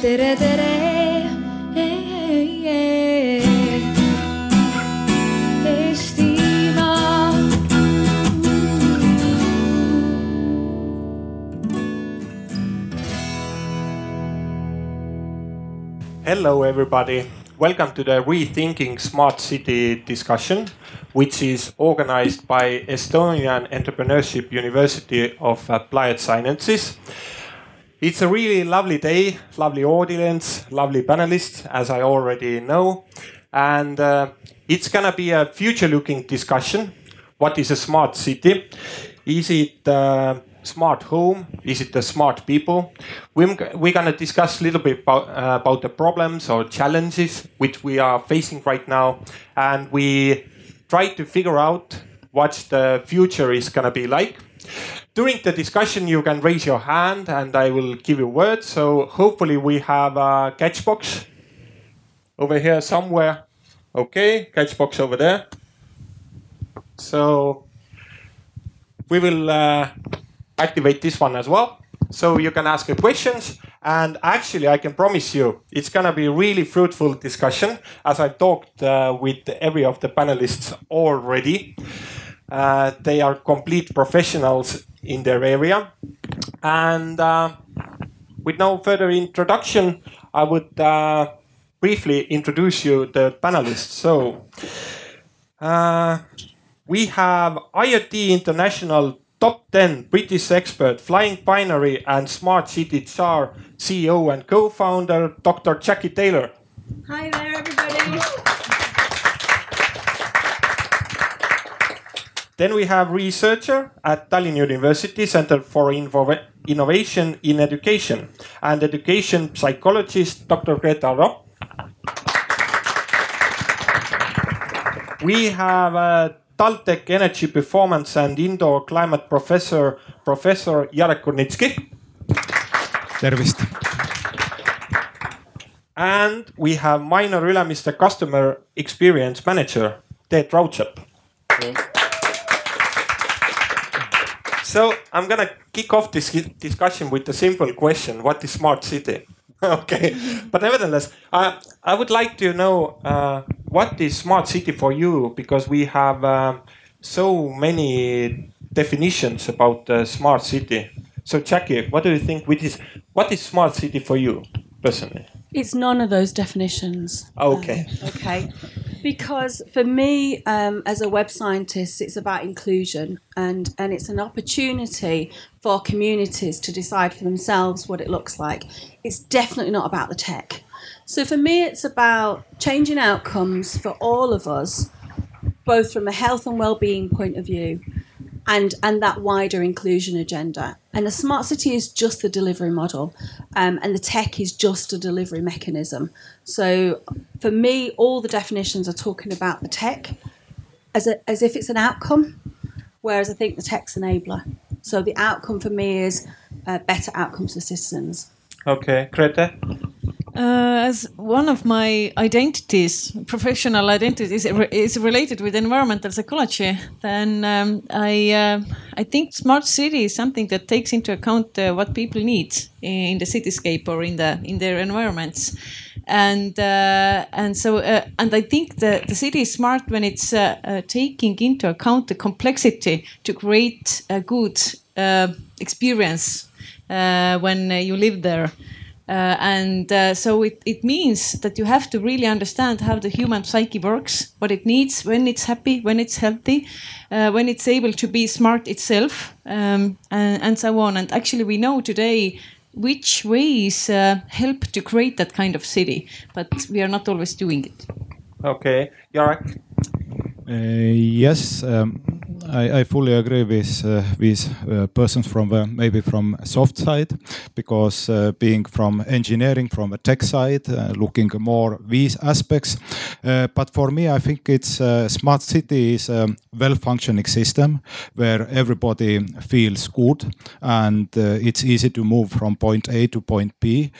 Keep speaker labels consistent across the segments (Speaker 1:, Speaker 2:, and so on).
Speaker 1: tere, tere eh, eh, eh.. Eestimaa.
Speaker 2: Hello, everybody. Welcome to the Rethinking Smart City discussion, which is organized by Estonian Entrepreneurship University of Applied Sciences. It's a really lovely day, lovely audience, lovely panelists, as I already know. And uh, it's gonna be a future looking discussion. What is a smart city? Is it uh, smart home? Is it the smart people? We're, we're gonna discuss a little bit about, uh, about the problems or challenges which we are facing right now. And we try to figure out what the future is gonna be like. During the discussion, you can raise your hand and I will give you words. So hopefully we have a catch box over here somewhere. Okay, catch box over there. So we will uh, activate this one as well. So you can ask your questions. And actually, I can promise you, it's gonna be a really fruitful discussion as I've talked uh, with every of the panelists already. Uh, they are complete professionals in their area. And uh, with no further introduction, I would uh, briefly introduce you the panelists. So uh, we have IoT International top 10 British expert, Flying Binary and Smart City Czar CEO and co-founder, Dr. Jacqui Taylor.
Speaker 3: Hi there, everybody.
Speaker 2: Then we have researcher at Tallinn University Center for Invo- Innovation in Education and education psychologist Dr. Grete Arro. We have uh, Taltech Energy Performance and Indoor Climate Professor, Professor Jarek Kurnitski.
Speaker 4: tervist,
Speaker 2: And we have Mainor Ülemiste Customer Experience Manager, Teet Raudsepp. So I'm gonna kick off this discussion with a simple question: What is smart city? okay, but nevertheless, uh, I would like to know uh, what is smart city for you because we have uh, so many definitions about uh, smart city. So Jacqui, what do you think? Which is what is smart city for you personally?
Speaker 3: It's none of those definitions.
Speaker 2: Okay.
Speaker 3: Um, okay. Because for me, um, as a web scientist, it's about inclusion and, and it's an opportunity for communities to decide for themselves what it looks like. It's definitely not about the tech. So for me, it's about changing outcomes for all of us, both from a health and well-being point of view, and and that wider inclusion agenda. And a smart city is just the delivery model, um, and the tech is just a delivery mechanism. So for me, all the definitions are talking about the tech as a, as if it's an outcome, whereas I think the tech's enabler. So the outcome for me is uh, better outcomes for citizens.
Speaker 2: Okay, Greta.
Speaker 5: Uh, as one of my identities, professional identities, is related with environmental psychology, then um, I uh, I think smart city is something that takes into account uh, what people need in the cityscape or in the in their environments, and uh, and so uh, and I think the the city is smart when it's uh, taking into account the complexity to create a good experience when you live there. Uh, and uh, so it, it means that you have to really understand how the human psyche works, what it needs, when it's happy, when it's healthy, uh, when it's able to be smart itself, um, and, and so on. And actually, we know today which ways uh, help to create that kind of city, but we are not always doing it.
Speaker 2: Okay, Jarek.
Speaker 4: Uh, yes, um, I, I fully agree with uh, with uh, persons from maybe from soft side, because uh, being from engineering, from a tech side, uh, looking more these aspects. Uh, but for me, I think it's smart city is a well-functioning system where everybody feels good and it's easy to move from point A to point B,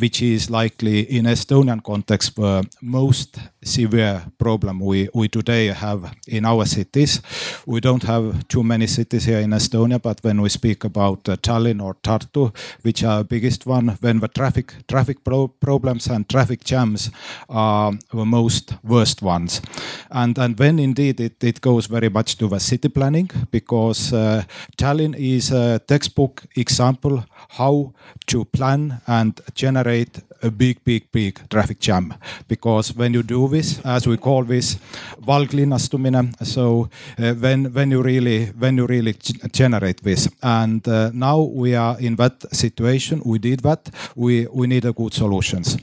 Speaker 4: which is likely in Estonian context where most severe problem we, we today have in our cities. We don't have too many cities here in Estonia, but when we speak about uh, Tallinn or Tartu, which are biggest one, when the traffic traffic pro problems and traffic jams are the most worst ones, and and when indeed it, it goes very much to the city planning because uh, Tallinn is a textbook example how to plan and generate a big, big, big traffic jam. Because when you do this, as we call this, valglinnastumine, so uh, when when you really when you really generate this, and uh, now we are in that situation. We did that. We we need a good solutions.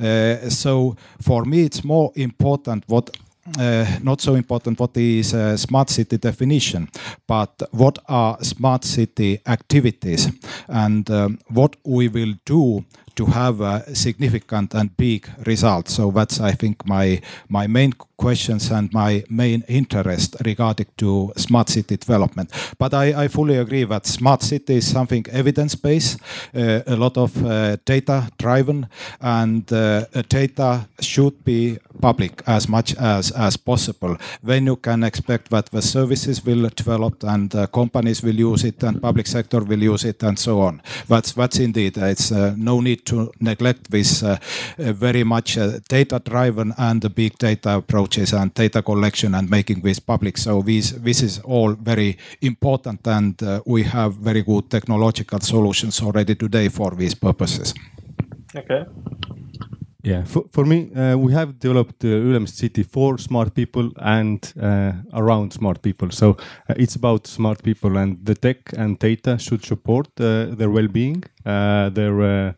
Speaker 4: Uh, so for me, it's more important what uh, not so important what is uh, smart city definition, but what are smart city activities and um, what we will do to have a significant and big result. So that's, I think, my my main questions and my main interest regarding to smart city development. But I, I fully agree that smart city is something evidence-based, uh, a lot of uh, data-driven, and uh, data should be public as much as as possible. Then you can expect that the services will develop and uh, companies will use it and public sector will use it and so on. That's that's indeed it's uh, no need to neglect this uh, very much data-driven and the big data approaches and data collection and making this public. So this this is all very important and we have very good technological solutions already today for these purposes.
Speaker 2: Okay.
Speaker 1: Yeah, for, for me, uh, we have developed uh, Ülemiste City for smart people and uh, around smart people. So uh, it's about smart people, and the tech and data should support uh, their well-being, uh, their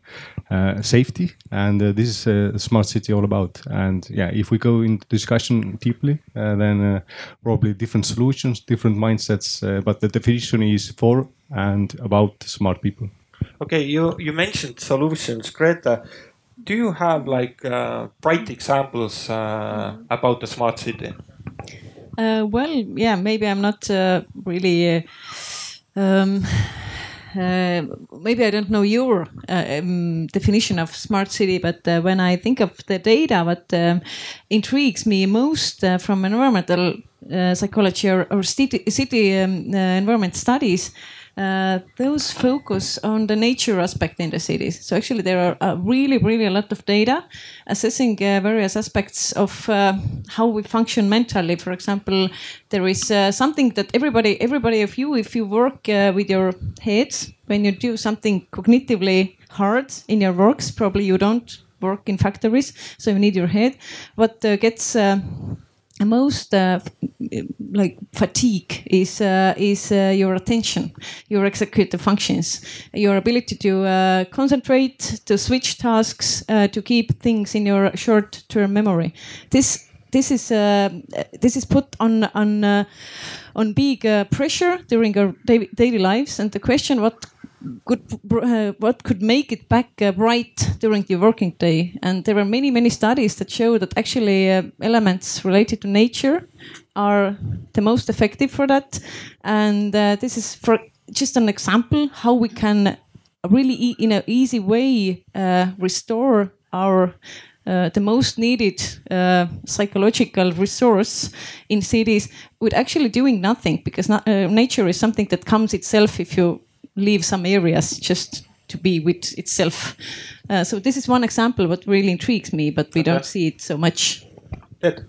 Speaker 1: uh, safety, and this is a smart city all about. And yeah, if we go into discussion deeply, then probably different solutions, different mindsets, but the definition is for and about smart people.
Speaker 2: Okay, you you mentioned solutions, Greta do you have like uh, bright examples uh, about the smart city?
Speaker 5: Uh, well, yeah, maybe I'm not uh, really. Uh, um, uh, maybe I don't know your um, definition of smart city, but when I think of the data, what um, intrigues me most from environmental psychology or, or city, city um, environment studies uh, those focus on the nature aspect in the cities. So actually, there are uh, really, really a lot of data assessing uh, various aspects of uh, how we function mentally. For example, there is uh, something that everybody, everybody of you, if you work uh, with your heads, when you do something cognitively hard in your works, probably you don't work in factories, so you need your head. What gets most uh, like fatigue is uh, is uh, your attention, your executive functions, your ability to uh, concentrate, to switch tasks, uh, to keep things in your short-term memory. This this is uh, this is put on on on big pressure during our daily lives, and the question what could uh, what could make it back uh, bright during the working day. And there are many many studies that show that actually uh, elements related to nature are the most effective for that. And uh, this is for just an example how we can really e in an easy way uh, restore our uh, the most needed psychological resource in cities with actually doing nothing. Because not, nature is something that comes itself if you leave some areas just to be with itself. Uh, so this is one example what really intrigues me, but we okay. don't see it so much.
Speaker 2: Good.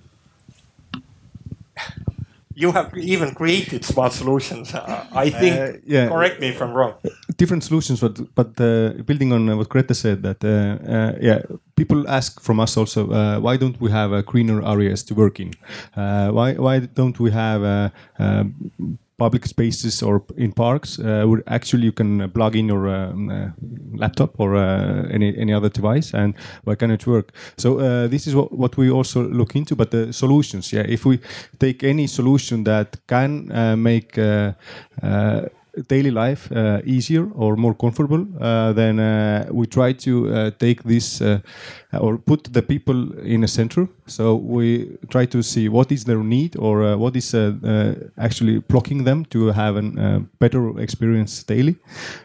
Speaker 2: You have even created smart solutions. Uh, I think. Uh, yeah. Correct me if I'm wrong.
Speaker 1: Different solutions, but but uh, building on what Greta said, that uh, yeah, people ask from us also, why don't we have greener areas to work in? why why don't we have public spaces or in parks uh, where actually you can plug in your um, uh, laptop or uh, any any other device and why can it work? So uh, this is what, what we also look into but the solutions yeah if we take any solution that can uh, make uh, daily life uh, easier or more comfortable, uh, then uh, we try to uh, take this uh, or put the people in a center. So we try to see what is their need or uh, what is actually blocking them to have a better experience daily.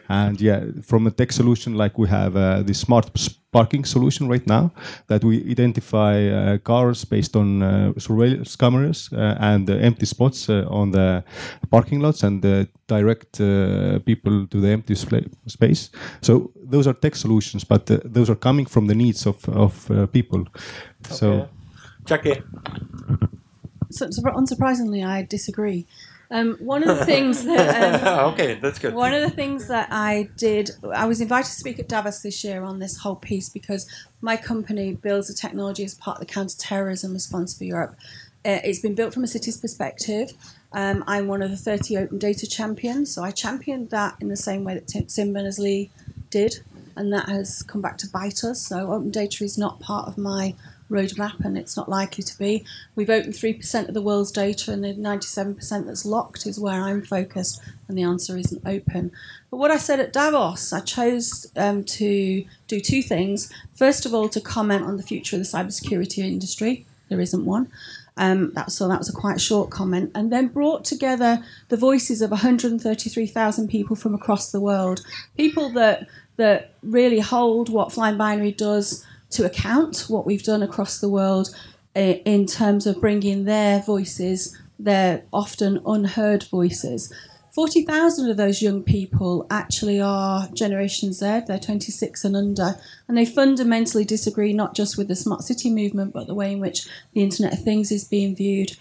Speaker 1: And yeah, from a tech solution like we have the smart parking solution right now that we identify uh, cars based on uh, surveillance cameras uh, and empty spots uh, on the parking lots and direct uh, people to the empty space. So those are tech solutions, but uh, those are coming from the needs of, of people. Okay. So,
Speaker 2: Jacqui.
Speaker 3: So, so, unsurprisingly, I disagree. Um, one of the things that
Speaker 2: um, okay, that's good.
Speaker 3: One of the things that I did, I was invited to speak at Davos this year on this whole piece because my company builds a technology as part of the counter-terrorism response for Europe. Uh, it's been built from a city's perspective. Um, I'm one of the 30 open data champions, so I championed that in the same way that Tim, Tim Berners-Lee did, and that has come back to bite us. So open data is not part of my roadmap, and it's not likely to be. We've opened 3% of the world's data, and the 97% that's locked is where I'm focused, and the answer isn't open. But what I said at Davos, I chose um, to do two things. First of all, to comment on the future of the cybersecurity industry. There isn't one. Um, that, so that was a quite short comment. And then brought together the voices of 133,000 people from across the world, people that that really hold what Flying Binary does to account what we've done across the world in terms of bringing their voices, their often unheard voices. 40,000 of those young people actually are Generation Z, they're 26 and under, and they fundamentally disagree not just with the smart city movement, but the way in which the Internet of Things is being viewed.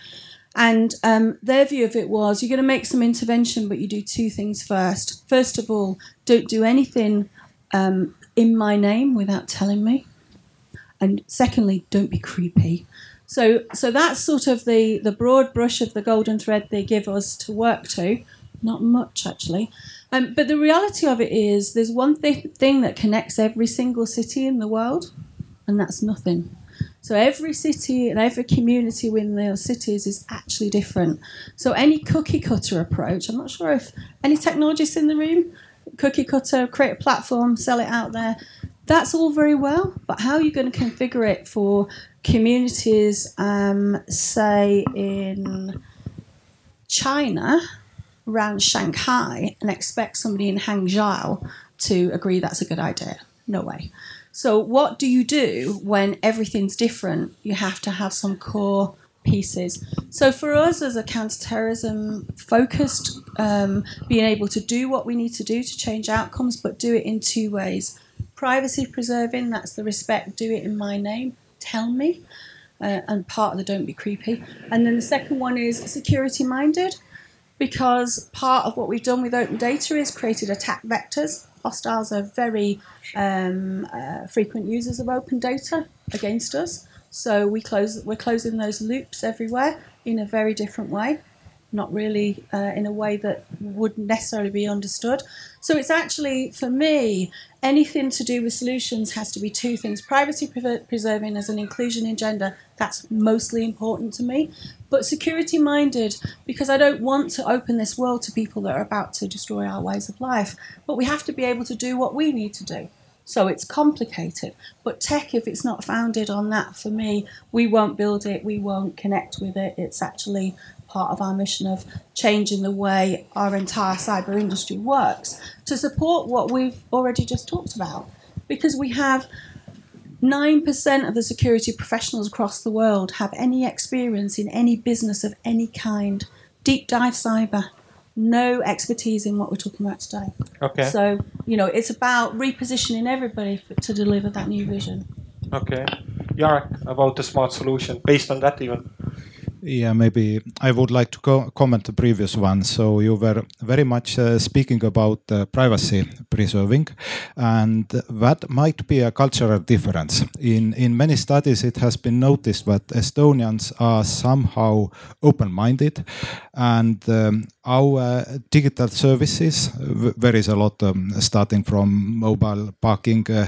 Speaker 3: And um, their view of it was you're going to make some intervention, but you do two things first. First of all, don't do anything um, in my name without telling me and secondly, don't be creepy. So, so that's sort of the, the broad brush of the golden thread they give us to work to. Not much, actually. Um, but the reality of it is there's one th- thing that connects every single city in the world, and that's nothing. So every city and every community within those cities is actually different. So any cookie cutter approach, I'm not sure if any technologists in the room, cookie cutter, create a platform, sell it out there. That's all very well, but how are you going to configure it for communities, um, say in China, around Shanghai, and expect somebody in Hangzhou to agree that's a good idea? No way. So, what do you do when everything's different? You have to have some core pieces. So, for us as a counterterrorism focused, um, being able to do what we need to do to change outcomes, but do it in two ways privacy preserving, that's the respect, do it in my name, tell me. Uh, and part of the don't be creepy. And then the second one is security minded, because part of what we've done with open data is created attack vectors. Hostiles are very um, uh, frequent users of open data against us. So we close, we're closing those loops everywhere in a very different way not really uh, in a way that would necessarily be understood. So it's actually, for me, anything to do with solutions has to be two things privacy preserving as an inclusion agenda, that's mostly important to me, but security minded because I don't want to open this world to people that are about to destroy our ways of life. But we have to be able to do what we need to do. So it's complicated. But tech, if it's not founded on that, for me, we won't build it, we won't connect with it. It's actually part of our mission of changing the way our entire cyber industry works to support what we've already just talked about. Because we have 9% of the security professionals across the world have any experience in any business of any kind. Deep dive cyber, no expertise in what we're talking about today.
Speaker 2: Okay.
Speaker 3: So, you know, it's about repositioning everybody for, to deliver that new vision.
Speaker 2: Okay. Jarek, about the smart solution, based on that even.
Speaker 4: Yeah, maybe I would like to co comment the previous one. So you were very much uh, speaking about uh, privacy preserving, and that might be a cultural difference. In in many studies, it has been noticed that Estonians are somehow open-minded, and um, our digital services there is a lot um, starting from mobile parking, uh,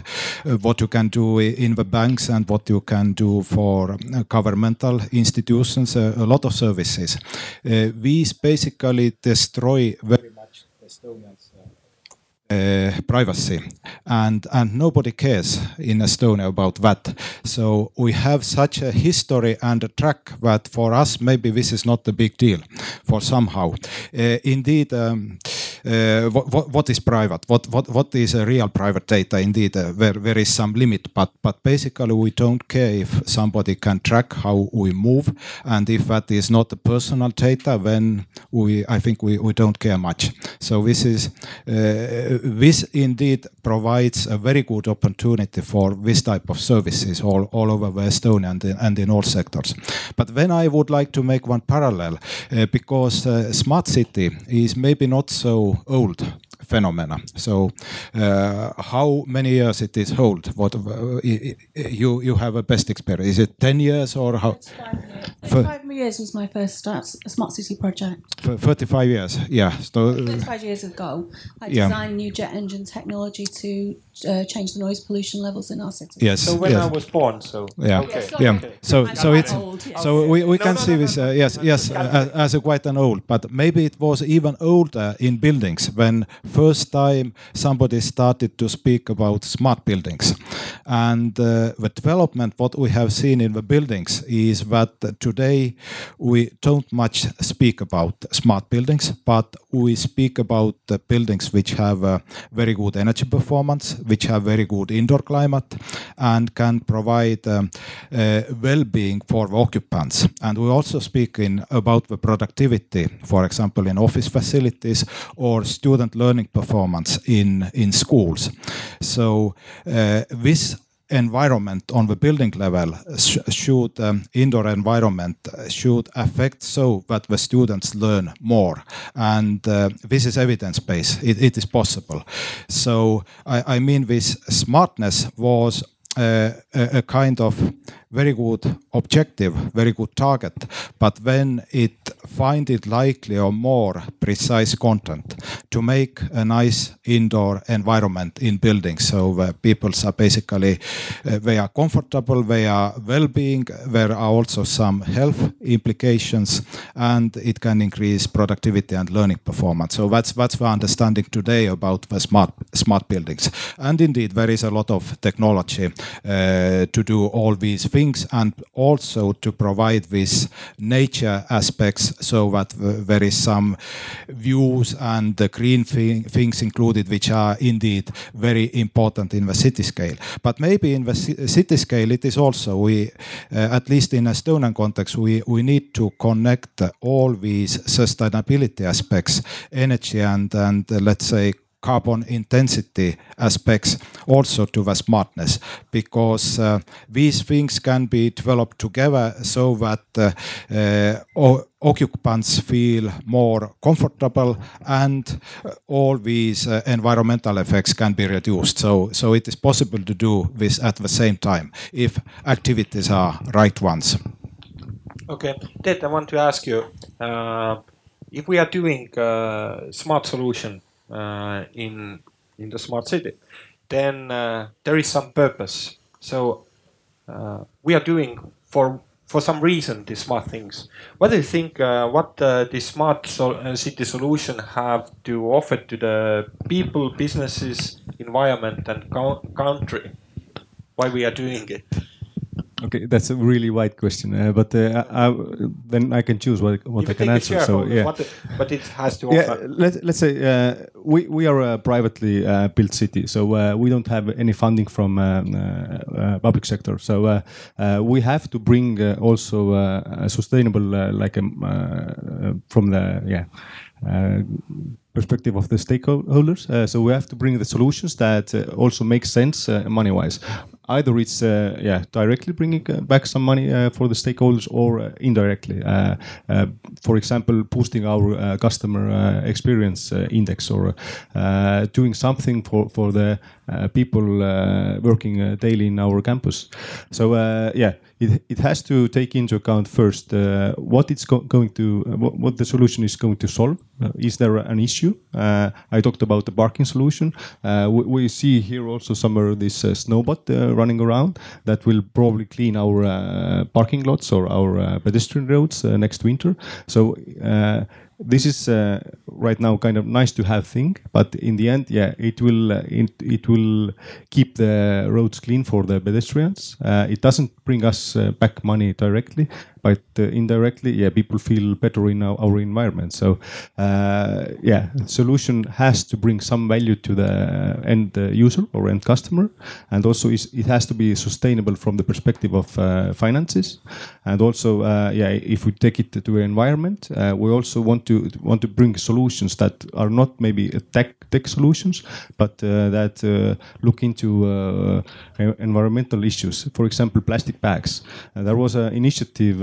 Speaker 4: what you can do in the banks, and what you can do for uh, governmental institutions. Uh, a lot of services. These basically destroy very much Estonians. Uh, privacy. And and nobody cares in Estonia about that. So we have such a history and a track that for us maybe this is not a big deal for somehow. Uh, indeed um, uh, what, what is private, what, what, what is a real private data? Indeed, uh, where there is some limit, but, but basically we don't care if somebody can track how we move, and if that is not the personal data, then we, I think we, we don't care much. So this is, uh, this indeed provides a very good opportunity for this type of services all, all over Estonia and, and in all sectors. But then I would like to make one parallel uh, because uh, smart city is maybe not so old phenomena. So, uh, how many years it is hold? What uh, you you have a best experience? Is it ten years or how?
Speaker 3: Thirty-five years was my first start, smart city project.
Speaker 4: Thirty-five years, yeah.
Speaker 3: So, Thirty-five years ago, I designed new jet engine technology to uh, change the noise pollution levels in our city.
Speaker 4: Yes.
Speaker 2: So when
Speaker 4: yes.
Speaker 2: I was born, so
Speaker 4: yeah,
Speaker 2: okay.
Speaker 4: yeah. So I'm so it's old, yes. so we, we no, can no, see no, this uh, yes yes uh, as a quite an old, but maybe it was even older in buildings when first time somebody started to speak about smart buildings, and uh, the development what we have seen in the buildings is that today we don't much speak about smart buildings, but we speak about the buildings which have very good energy performance which have very good indoor climate and can provide um, uh, well-being for the occupants. And we also speak in, about the productivity, for example, in office facilities or student learning performance in, in schools. So uh, this environment on the building level sh should um, indoor environment should affect so that the students learn more. And uh, this is evidence based. It, it is possible. So I, I mean this smartness was uh, a, a kind of very good objective, very good target, but when it find it likely or more precise content to make a nice indoor environment in buildings. So uh, people are basically uh, they are comfortable, they are well-being. There are also some health implications, and it can increase productivity and learning performance. So that's that's the understanding today about the smart smart buildings. And indeed, there is a lot of technology uh, to do all these things and also to provide these nature aspects so that there is some views and the green thing, things included which are indeed very important in the city scale. But maybe in the city scale it is also we uh, at least in Estonian context we we need to connect all these sustainability aspects energy and and uh, let's say carbon intensity aspects also to the smartness because uh, these things can be developed together so that uh, uh, occupants feel more comfortable and all these uh, environmental effects can be reduced. So, so it is possible to do this at the same time if activities are right ones.
Speaker 2: Okay, Ted, I want to ask you, uh, if we are doing smart solution uh, in in the smart city, then uh, there is some purpose. So uh, we are doing for for some reason these smart things. What do you think? Uh, what uh, the smart so, uh, city solution have to offer to the people, businesses, environment, and country? Why we are doing it?
Speaker 1: Okay, that's a really wide question, uh, but uh, I, then I can choose what, what I can answer. So yeah,
Speaker 2: what, but it has to
Speaker 1: yeah. Let, let's say uh, we we are a privately uh, built city, so uh, we don't have any funding from uh, public sector. So we have to bring also a sustainable, like um, from the yeah. perspective of the stakeholders. so we have to bring the solutions that also make sense money-wise either it's uh, yeah directly bringing uh, back some money uh, for the stakeholders or uh, indirectly. Uh, uh, for example, boosting our customer experience index or doing something for for the people working daily in our campus. So yeah, it, it has to take into account first uh, what it's go going to uh, what, what, the solution is going to solve. Uh, is there an issue? Uh, I talked about the parking solution. Uh, we, we, see here also somewhere this uh, snowbot running around that will probably clean our parking lots or our pedestrian roads next winter. So this is uh, right now kind of nice to have thing, but in the end, yeah, it will uh, it, it will keep the roads clean for the pedestrians. Uh, it doesn't bring us uh, back money directly, but uh, indirectly, yeah, people feel better in our, our environment. So, uh, yeah, solution has to bring some value to the end uh, user or end customer, and also it has to be sustainable from the perspective of uh, finances, and also, uh, yeah, if we take it to the environment, we also want to want to bring solutions that are not maybe tech tech solutions, but that look into environmental issues. For example, plastic bags. there was an initiative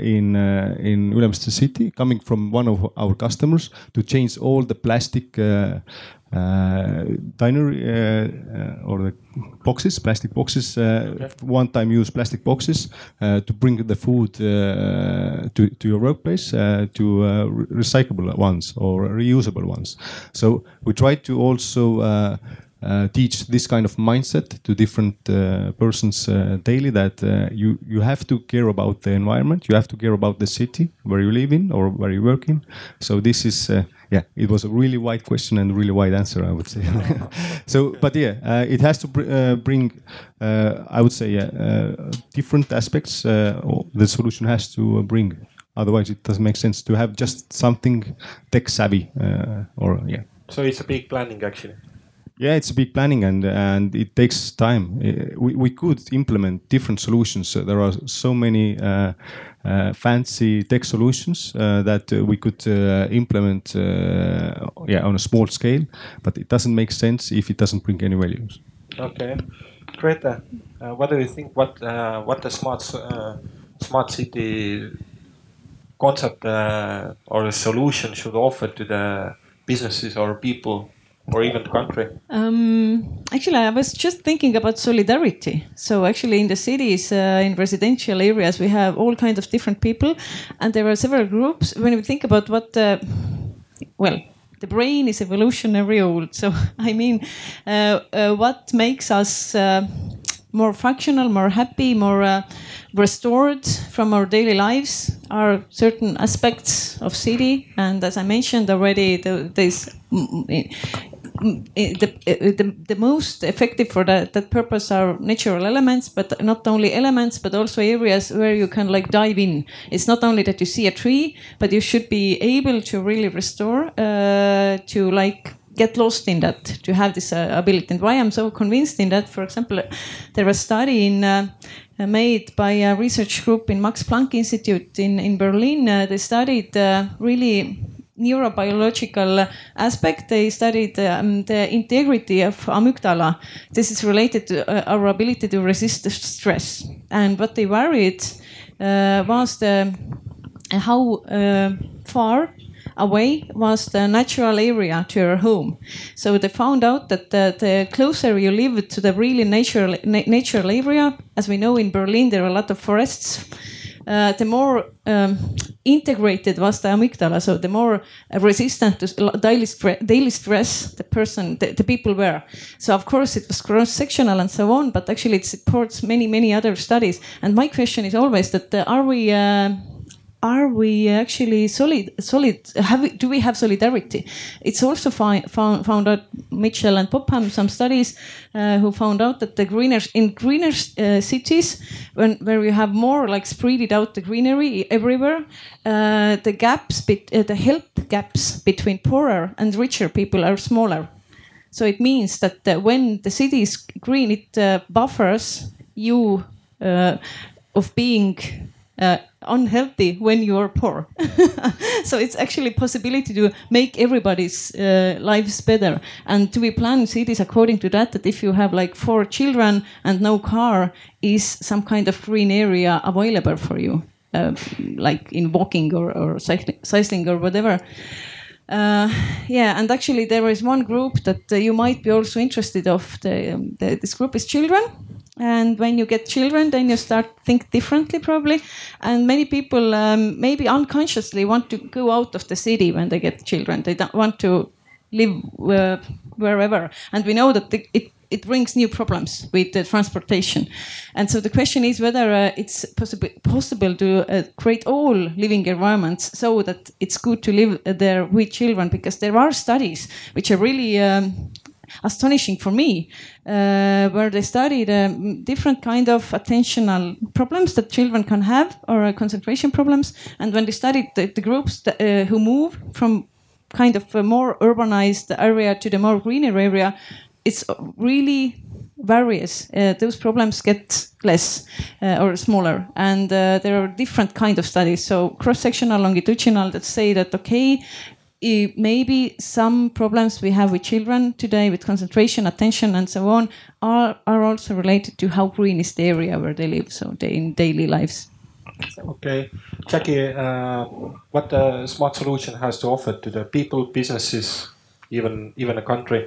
Speaker 1: in in Ülemiste city coming from one of our customers to change all the plastic uh, uh, diner uh, or the boxes, plastic boxes, okay. one-time use plastic boxes to bring the food to, to your workplace to recyclable ones or reusable ones. So we try to also uh, teach this kind of mindset to different uh, persons uh, daily that uh, you you have to care about the environment. You have to care about the city where you live in or where you work in. So this is uh, yeah it was a really wide question and really wide answer i would say. So but yeah uh, it has to br bring i would say different aspects the solution has to bring. Otherwise it doesn't make sense to have just something tech savvy or yeah.
Speaker 2: So it's a big planning actually
Speaker 1: yeah, it's a big planning and and it takes time. Uh, we, we could implement different solutions. There are so many uh, uh, fancy tech solutions uh, that uh, we could uh, implement, yeah, on a small scale. But it doesn't make sense if it doesn't bring any values.
Speaker 2: Okay, Greta, what do you think? What what the smart smart city concept or a solution should offer to the businesses or people or even country?
Speaker 5: Um, actually, I was just thinking about solidarity. So actually, in the cities, uh, in residential areas, we have all kinds of different people, and there are several groups. When we think about what, uh, well, the brain is evolutionary old. So I mean, uh, uh what makes us uh, more functional, more happy, more uh, restored from our daily lives are certain aspects of city. And as I mentioned already, the, this the, the, the most effective for that, that purpose are natural elements, but not only elements, but also areas where you can like dive in. It's not only that you see a tree, but you should be able to really restore, uh, to like get lost in that, to have this uh, ability. And why I'm so convinced in that, for example, there was a study in. Uh, made by a research group in Max Planck Institute in, in Berlin. Uh, they studied uh, really neurobiological aspect. They studied um, the integrity of amygdala. This is related to uh, our ability to resist stress. And what they worried uh, was the how uh, far away was the natural area to your home. So they found out that the, the closer you live to the really natural na natural area, as we know in Berlin, there are a lot of forests uh, the more um, integrated was the amygdala, so the more resistant to daily, stre daily stress the person, the, the, people were. So of course it was cross-sectional and so on, but actually it supports many, many other studies. And my question is always that uh, are we uh, are we actually solid solid have we, do we have solidarity? It's also found, found out mitchell and popham some studies uh, who found out that the greener in greener uh, cities when where you have more like spread out the greenery everywhere uh, the gaps uh, the health gaps between poorer and richer people are smaller. So it means that uh, when the city is green it uh, buffers you of being uh, unhealthy when you are poor. so it's actually possibility to make everybody's uh, lives better and to be planned cities according to that. That if you have like four children and no car, is some kind of green area available for you, uh, like in walking or, or cycling, cycling or whatever. Uh, yeah, and actually there is one group that uh, you might be also interested of. The, um, the, this group is children, and when you get children, then you start think differently probably. And many people um, maybe unconsciously want to go out of the city when they get children. They don't want to live uh, wherever, and we know that the, it it brings new problems with the transportation. And so the question is whether uh, it's possible to uh, create all living environments so that it's good to live there with children, because there are studies which are really um, astonishing for me, uh, where they studied um, different kind of attentional problems that children can have or uh, concentration problems. And when they studied the, the groups that, uh, who move from kind of a more urbanized area to the more greener area, it's really various. Uh, those problems get less uh, or smaller, and uh, there are different kind of studies. So cross-sectional, longitudinal that say that okay, maybe some problems we have with children today with concentration, attention, and so on are are also related to how green is the area where they live, so they in daily lives.
Speaker 2: Okay, Jacqui, uh, what the smart solution has to offer to the people, businesses, even even a country?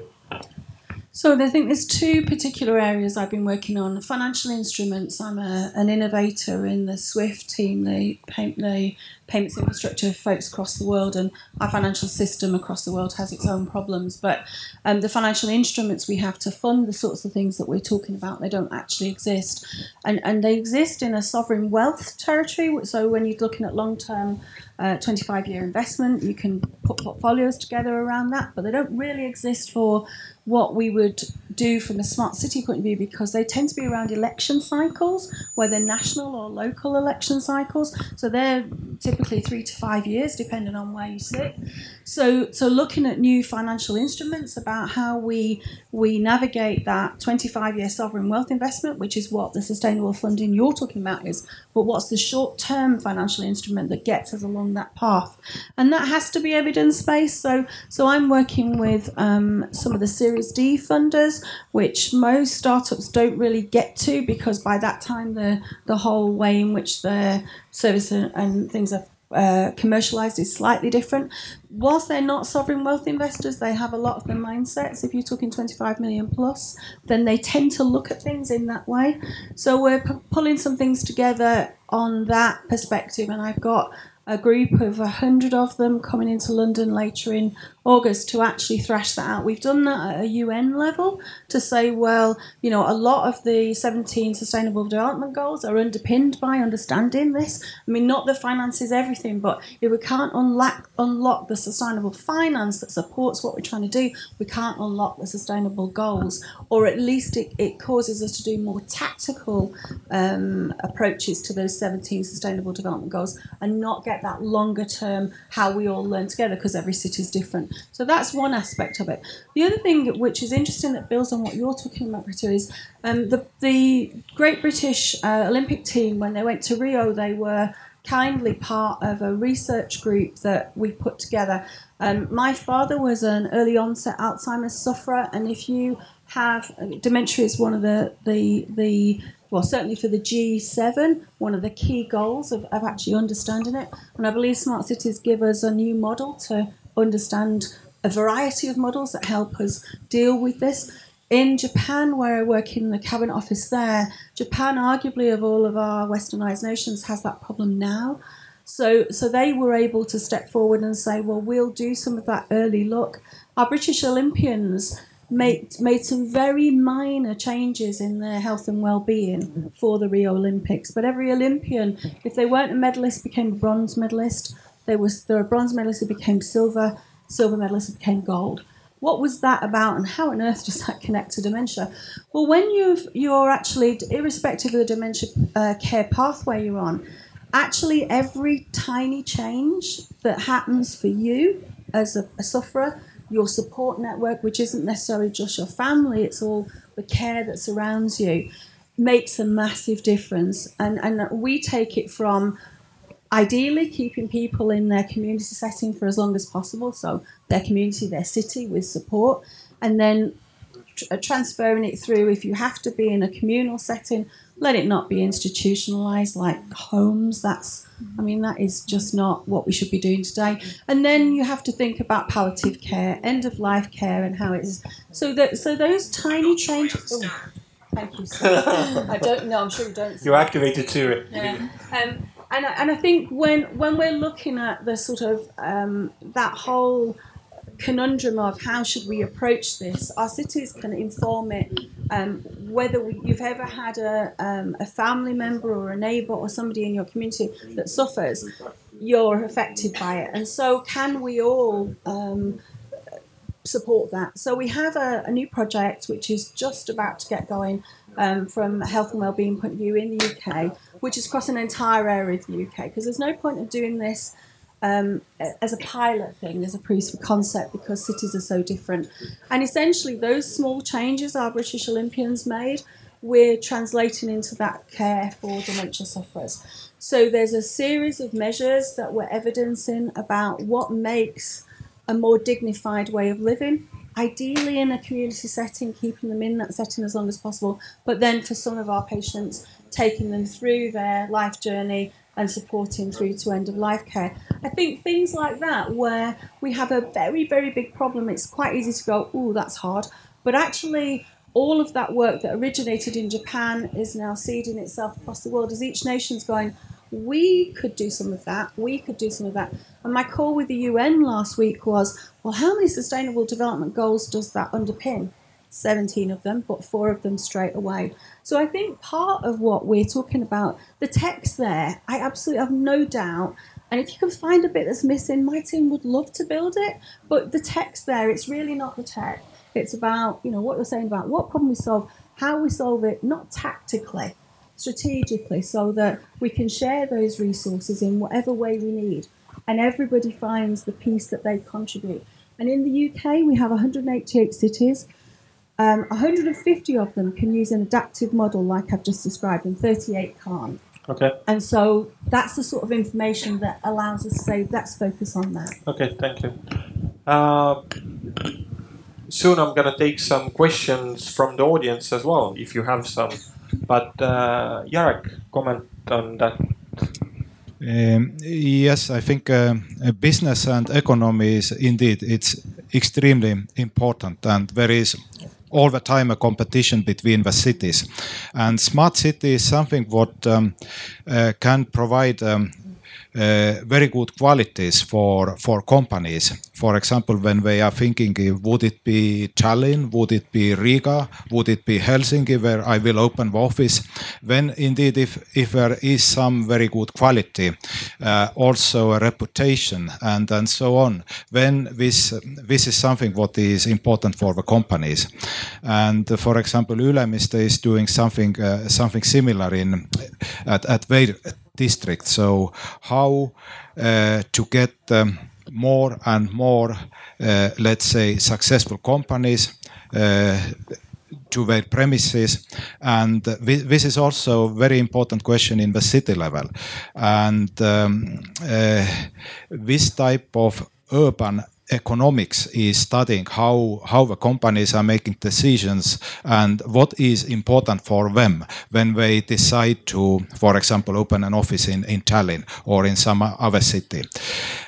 Speaker 3: So I think there's two particular areas I've been working on. Financial instruments. I'm a, an innovator in the SWIFT team, the, pay, the payments infrastructure for folks across the world, and our financial system across the world has its own problems. But um, the financial instruments we have to fund the sorts of things that we're talking about, they don't actually exist, and and they exist in a sovereign wealth territory. So when you're looking at long-term uh, 25 year investment. You can put portfolios together around that, but they don't really exist for what we would do from a smart city point of view because they tend to be around election cycles, whether national or local election cycles. So they're typically three to five years, depending on where you sit. So, so looking at new financial instruments about how we we navigate that 25 year sovereign wealth investment, which is what the sustainable funding you're talking about is, but what's the short term financial instrument that gets us along that path? And that has to be evidence based. So, so I'm working with um, some of the Series D funders, which most startups don't really get to because by that time the the whole way in which their service and, and things are uh, commercialized is slightly different. Whilst they're not sovereign wealth investors, they have a lot of the mindsets. If you're talking 25 million plus, then they tend to look at things in that way. So we're p- pulling some things together on that perspective, and I've got a group of a hundred of them coming into London later in August to actually thrash that out. We've done that at a UN level to say, well, you know, a lot of the 17 Sustainable Development Goals are underpinned by understanding this. I mean, not that finance is everything, but if we can't unlock, unlock the sustainable finance that supports what we're trying to do, we can't unlock the sustainable goals, or at least it, it causes us to do more tactical um, approaches to those 17 Sustainable Development Goals and not get that longer term how we all learn together because every city is different. So that's one aspect of it. The other thing which is interesting that builds on what you're talking about, Rita, is um, the, the Great British uh, Olympic team, when they went to Rio, they were kindly part of a research group that we put together. Um, my father was an early onset Alzheimer's sufferer, and if you have dementia is one of the the the well certainly for the G7 one of the key goals of, of actually understanding it and I believe smart cities give us a new model to understand a variety of models that help us deal with this. In Japan, where I work in the cabinet office there, Japan, arguably of all of our westernized nations, has that problem now. So, so they were able to step forward and say, well, we'll do some of that early look. Our British Olympians made, made some very minor changes in their health and well-being for the Rio Olympics. But every Olympian, if they weren't a medalist, became a bronze medalist. There was there were bronze medalists who became silver, silver medalists who became gold. What was that about, and how on earth does that connect to dementia? Well, when you've you're actually, irrespective of the dementia uh, care pathway you're on, actually every tiny change that happens for you as a, a sufferer, your support network, which isn't necessarily just your family, it's all the care that surrounds you, makes a massive difference. And and we take it from ideally keeping people in their community setting for as long as possible, so their community, their city with support, and then tr- uh, transferring it through if you have to be in a communal setting, let it not be institutionalized like homes. That's, I mean, that is just not what we should be doing today. And then you have to think about palliative care, end of life care, and how it is. So that, so those tiny changes. Oh, thank you. Sir. I don't know. I'm sure you don't.
Speaker 2: You're activated too.
Speaker 3: Yeah. Um, and I, and I think when when we're looking at the sort of um, that whole conundrum of how should we approach this, our cities can inform it. Um, whether we, you've ever had a, um, a family member or a neighbour or somebody in your community that suffers, you're affected by it. And so, can we all um, support that. So we have a, a, new project which is just about to get going um, from a health and wellbeing point of view in the UK, which is across an entire area of the UK. Because there's no point of doing this um, as a pilot thing, as a proof of concept, because cities are so different. And essentially, those small changes our British Olympians made, we're translating into that care for dementia sufferers. So there's a series of measures that we're evidencing about what makes a more dignified way of living. Ideally, in a community setting, keeping them in that setting as long as possible, but then for some of our patients, taking them through their life journey and supporting through to end of life care. I think things like that, where we have a very, very big problem, it's quite easy to go, oh, that's hard. But actually, all of that work that originated in Japan is now seeding itself across the world as each nation's going, we could do some of that, we could do some of that. And my call with the UN last week was, well, how many sustainable development goals does that underpin? 17 of them, but four of them straight away. So I think part of what we're talking about, the text there, I absolutely have no doubt. And if you can find a bit that's missing, my team would love to build it. But the text there, it's really not the tech. It's about, you know, what you're saying about what problem we solve, how we solve it, not tactically, strategically, so that we can share those resources in whatever way we need. And everybody finds the piece that they contribute. And in the UK, we have 188 cities. Um, 150 of them can use an adaptive model like I've just described, and 38 can't.
Speaker 2: Okay.
Speaker 3: And so that's the sort of information that allows us to say, let's focus on that.
Speaker 2: Okay, thank you. Uh, soon I'm going to take some questions from the audience as well, if you have some. But uh, Jarek, comment on that.
Speaker 4: Um, yes, I think uh, business and economy is indeed it's extremely important, and there is all the time a competition between the cities. And smart city is something what um, uh, can provide um, very good qualities for for companies. For example, when we are thinking, would it be Tallinn, would it be Riga, would it be Helsinki, where I will open the office? Then, indeed, if there is some very good quality, uh, also a reputation, and so on, then this this is something what is important for the companies. And uh, for example, Ülemiste is doing something uh, something similar in at at their district. So how uh, to get um, more and more, uh, let's say, successful companies uh, to their premises. And this is also a very important question in the city level. And um, uh, this type of urban economics is studying how how the companies are making decisions and what is important for them when they decide to, for example, open an office in, in Tallinn or in some other city.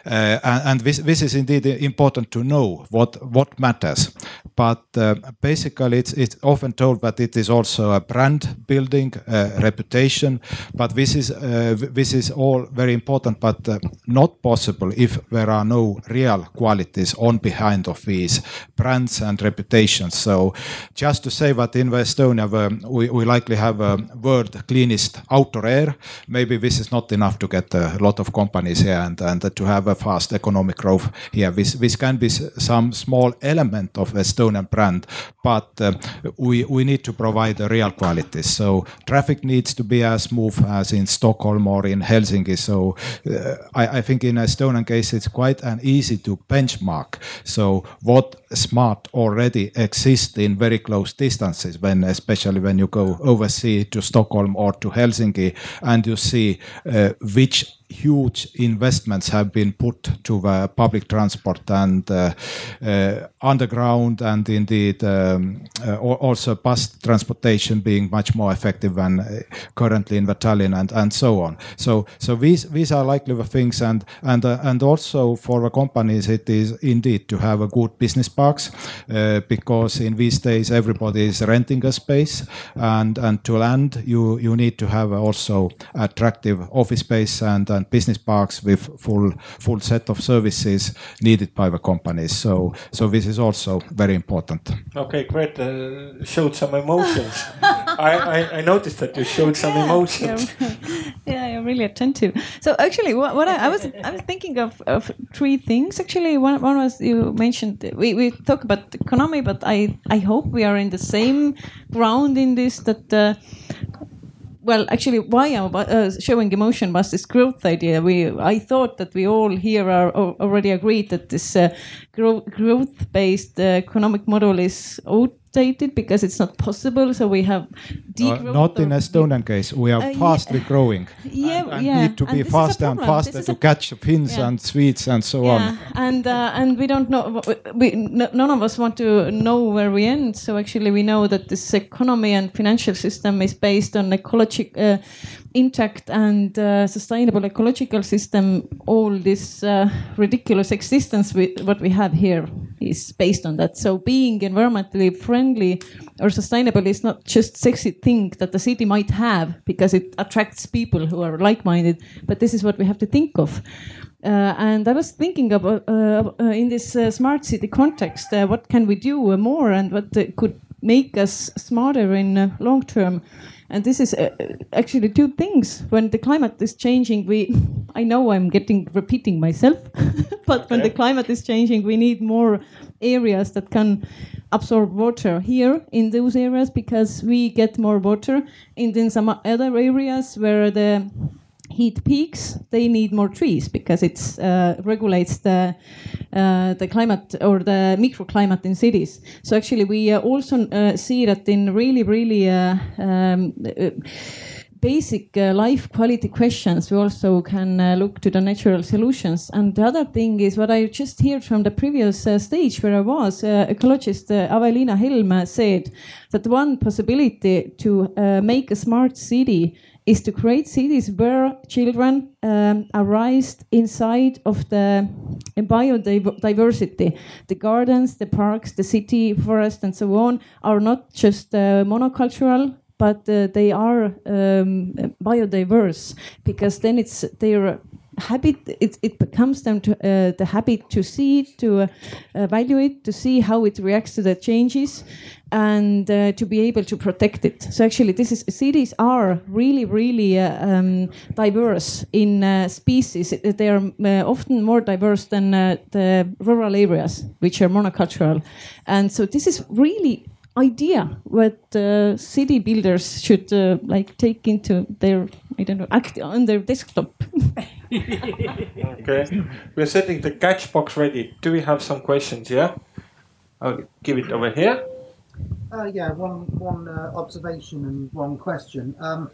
Speaker 4: Uh, and, and this, this is indeed important to know what what matters. But uh, basically, it's it's often told that it is also a brand building, uh, reputation. But this is uh, this is all very important, but uh, not possible if there are no real quality on behind of these brands and reputations. So just to say that in Estonia we, we likely have a world cleanest outdoor air. Maybe this is not enough to get a lot of companies here and, and to have a fast economic growth here. This, this can be some small element of Estonian brand, but uh, we, we need to provide the real quality. So traffic needs to be as smooth as in Stockholm or in Helsinki. So uh, I, I think in Estonian case, it's quite an easy to benchmark benchmark. So what smart already exists in very close distances when, especially when you go overseas to Stockholm or to Helsinki and you see uh, which huge investments have been put to the public transport and uh, uh, underground and indeed um, uh, also bus transportation being much more effective than uh, currently in the Tallinn and, and so on. So so these these are likely the things and and uh, and also for the companies it is indeed to have a good business parks uh, because in these days everybody is renting a space and and to land you you need to have also attractive office space and and business parks with full full set of services needed by the companies. So so this is also very important.
Speaker 2: Okay, great. Uh, showed some emotions. I, I, I, noticed that you showed some
Speaker 5: yeah,
Speaker 2: emotions.
Speaker 5: Yeah, yeah, really attentive. So actually, what, what I, I, was I was thinking of, of three things. Actually, one, one was you mentioned we, we talk about economy, but I I hope we are in the same ground in this that. Well, actually, why I'm uh, showing emotion was this growth idea. We, I thought that we all here are already agreed that this uh, growth-based uh, economic model is because it's not possible. So we have
Speaker 4: uh, not in Estonian case. We are uh, fastly yeah. growing.
Speaker 5: Yeah,
Speaker 4: and, and
Speaker 5: yeah.
Speaker 4: need to be faster and faster to catch Finns yeah. and Swedes and so
Speaker 5: yeah.
Speaker 4: on.
Speaker 5: And uh, and we don't know. We, none of us want to know where we end. So actually, we know that this economy and financial system is based on ecological. Uh, intact and uh, sustainable ecological system, all this uh, ridiculous existence we, what we have here is based on that. So being environmentally friendly or sustainable is not just sexy thing that the city might have because it attracts people who are like-minded, but this is what we have to think of. Uh, and I was thinking about uh, uh, in this uh, smart city context, what can we do more and what could make us smarter in long term. And this is uh, actually two things. When the climate is changing, we, I know I'm getting repeating myself, but okay. when the climate is changing, we need more areas that can absorb water here in those areas because we get more water. And in some other areas where the heat peaks, they need more trees because it uh, regulates the uh, the climate or the microclimate in cities. So actually, we uh, also uh, see that in really, really uh, um, uh, basic uh, life quality questions, we also can uh, look to the natural solutions. And the other thing is what I just heard from the previous uh, stage where I was, ecologist Aveliina Helm said that one possibility to make a smart city is to create cities where children um, are raised inside of the biodiversity. The gardens, the parks, the city, forest, and so on are not just uh, monocultural, but uh, they are um, biodiverse because then it's their habit it, it becomes them to uh, the habit to see to uh, evaluate to see how it reacts to the changes and uh, to be able to protect it. So actually, this is cities are really, really uh, um, diverse in uh, species. They are uh, often more diverse than the rural areas, which are monocultural, and so this is really idea what uh, city builders should like take into their I don't know act on their desktop.
Speaker 2: okay, we're setting the catch box ready. Do we have some questions? Yeah, I'll give it over here.
Speaker 6: Uh, yeah, one one uh, observation and one question. Um,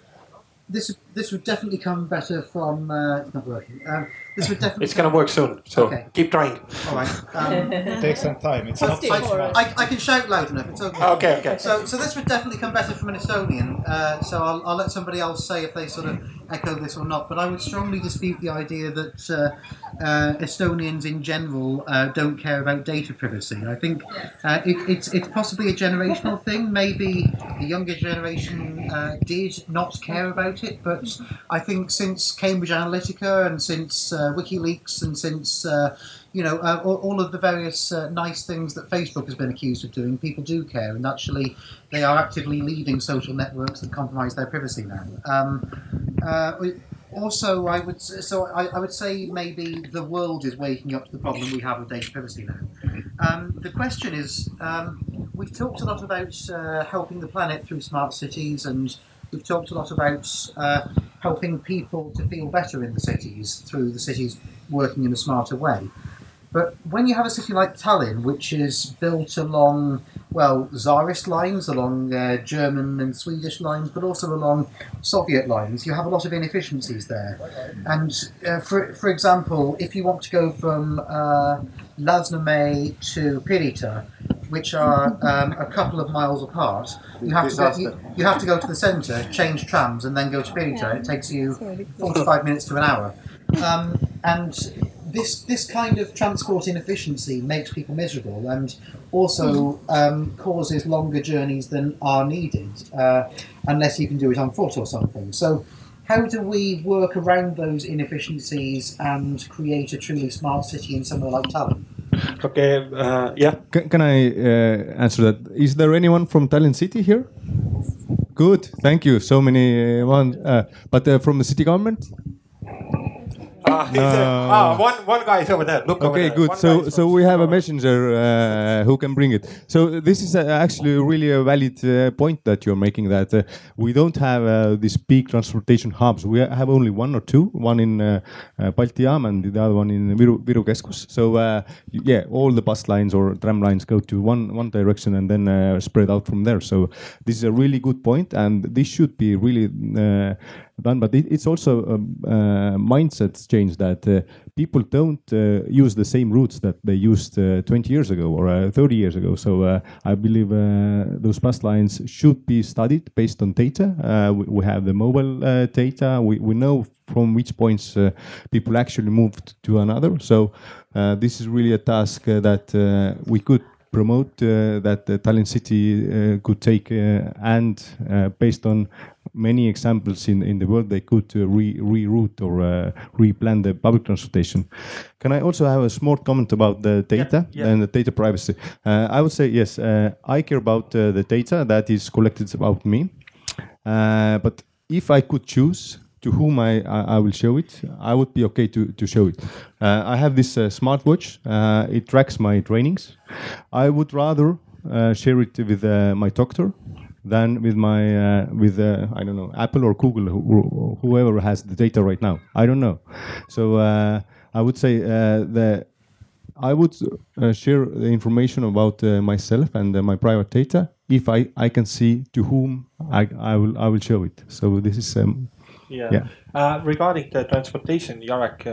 Speaker 6: this this would definitely come better from. Uh, it's not working. Um, this would definitely.
Speaker 2: It's going to work soon, so okay. keep trying.
Speaker 6: All right. Um,
Speaker 4: Take some time. It's not
Speaker 6: I, I, I, can shout loud enough. It's okay.
Speaker 2: Okay. Okay.
Speaker 6: So so this would definitely come better from an Estonian. Uh, so I'll, I'll let somebody else say if they sort of echo this or not. But I would strongly dispute the idea that uh, uh, Estonians in general uh, don't care about data privacy. I think uh, it, it's it's possibly a generational thing. Maybe the younger generation uh, did not care about it, but I think since Cambridge Analytica and since uh, WikiLeaks and since uh, you know uh, all, all, of the various uh, nice things that Facebook has been accused of doing, people do care, and actually they are actively leaving social networks that compromise their privacy now. Um, uh, also, I would so I, I, would say maybe the world is waking up to the problem we have with data privacy now. Um, the question is, um, we've talked a lot about uh, helping the planet through smart cities and We've talked a lot about uh, helping people to feel better in the cities through the cities working in a smarter way. But when you have a city like Tallinn, which is built along, well, Tsarist lines, along uh, German and Swedish lines, but also along Soviet lines, you have a lot of inefficiencies there. And uh, for, for example, if you want to go from uh, to Pirita, which are um, a couple of miles apart, you have to go, you, you have to go to the centre, change trams, and then go to Pirita. It takes you 45 minutes to an hour. Um, and this this kind of transport inefficiency makes people miserable and also um, causes longer journeys than are needed uh, unless you can do it on foot or something. So, how do we work around those inefficiencies and create a truly smart city in somewhere like Tallinn?
Speaker 2: Okay, uh, yeah.
Speaker 1: Can, can I uh, answer that? Is there anyone from Tallinn City here? good. Thank you. So many uh, one, uh, but uh, from the city government.
Speaker 2: Ah, ah, one one guy is over there. Look.
Speaker 1: Okay, good.
Speaker 2: One
Speaker 1: So, so we have a messenger uh, who can bring it. So this is uh, actually really a valid uh, point that you're making. That uh, we don't have uh, these big transportation hubs. We have only one or two. One in uh, uh, and the other one in Viru, Viru Keskus. So uh, yeah, all the bus lines or tram lines go to one one direction and then uh, spread out from there. So this is a really good point, and this should be really. Done, but it, it's also a uh, mindset change that uh, people don't uh, use the same routes that they used uh, 20 years ago or uh, 30 years ago. So uh, I believe those bus lines should be studied based on data. We, we have the mobile data. We, we know from which points people actually moved to another. So this is really a task that we could promote uh, that the Tallinn city uh, could take uh, and based on many examples in, in the world they could uh, re reroute or uh, replan the public transportation. Can I also have a small comment about the data
Speaker 2: yeah.
Speaker 1: and the data privacy? Uh, I would say yes, uh, I care about uh, the data that is collected about me, uh, but if I could choose to whom I, I, I will show it, I would be okay to, to show it. Uh, I have this uh, smartwatch. Uh, it tracks my trainings. I would rather uh, share it with uh, my doctor than with my uh, with uh, I don't know Apple or Google, who, whoever has the data right now. I don't know. So uh, I would say uh, the I would uh, share the information about uh, myself and uh, my private data if I, I can see to whom I, I will I will show it. So this is um,
Speaker 2: Yeah.
Speaker 1: Yeah.
Speaker 2: Uh, regarding the transportation, Jarek,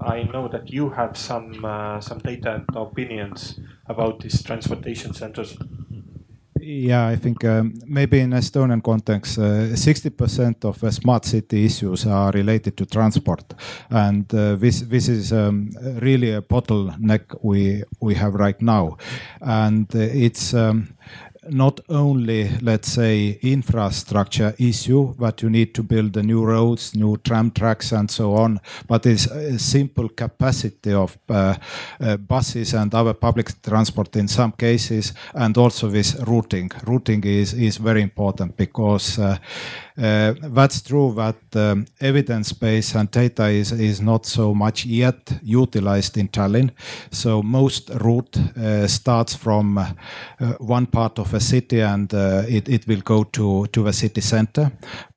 Speaker 2: I know that you have some uh, some data and opinions about these transportation centers.
Speaker 4: Yeah, I think um, maybe in Estonian context, uh, 60% of uh, smart city issues are related to transport, and uh, this this is um, really a bottleneck we we have right now, and uh, it's. Um, not only, let's say, infrastructure issue, but you need to build the new roads, new tram tracks, and so on. But it's a simple capacity of uh, uh, buses and other public transport in some cases, and also this routing. Routing is is very important because uh, that's true that um, evidence base and data is not so much yet utilized in Tallinn. So most route uh, starts from uh, one part of a city and uh, it, will go to, to the city center.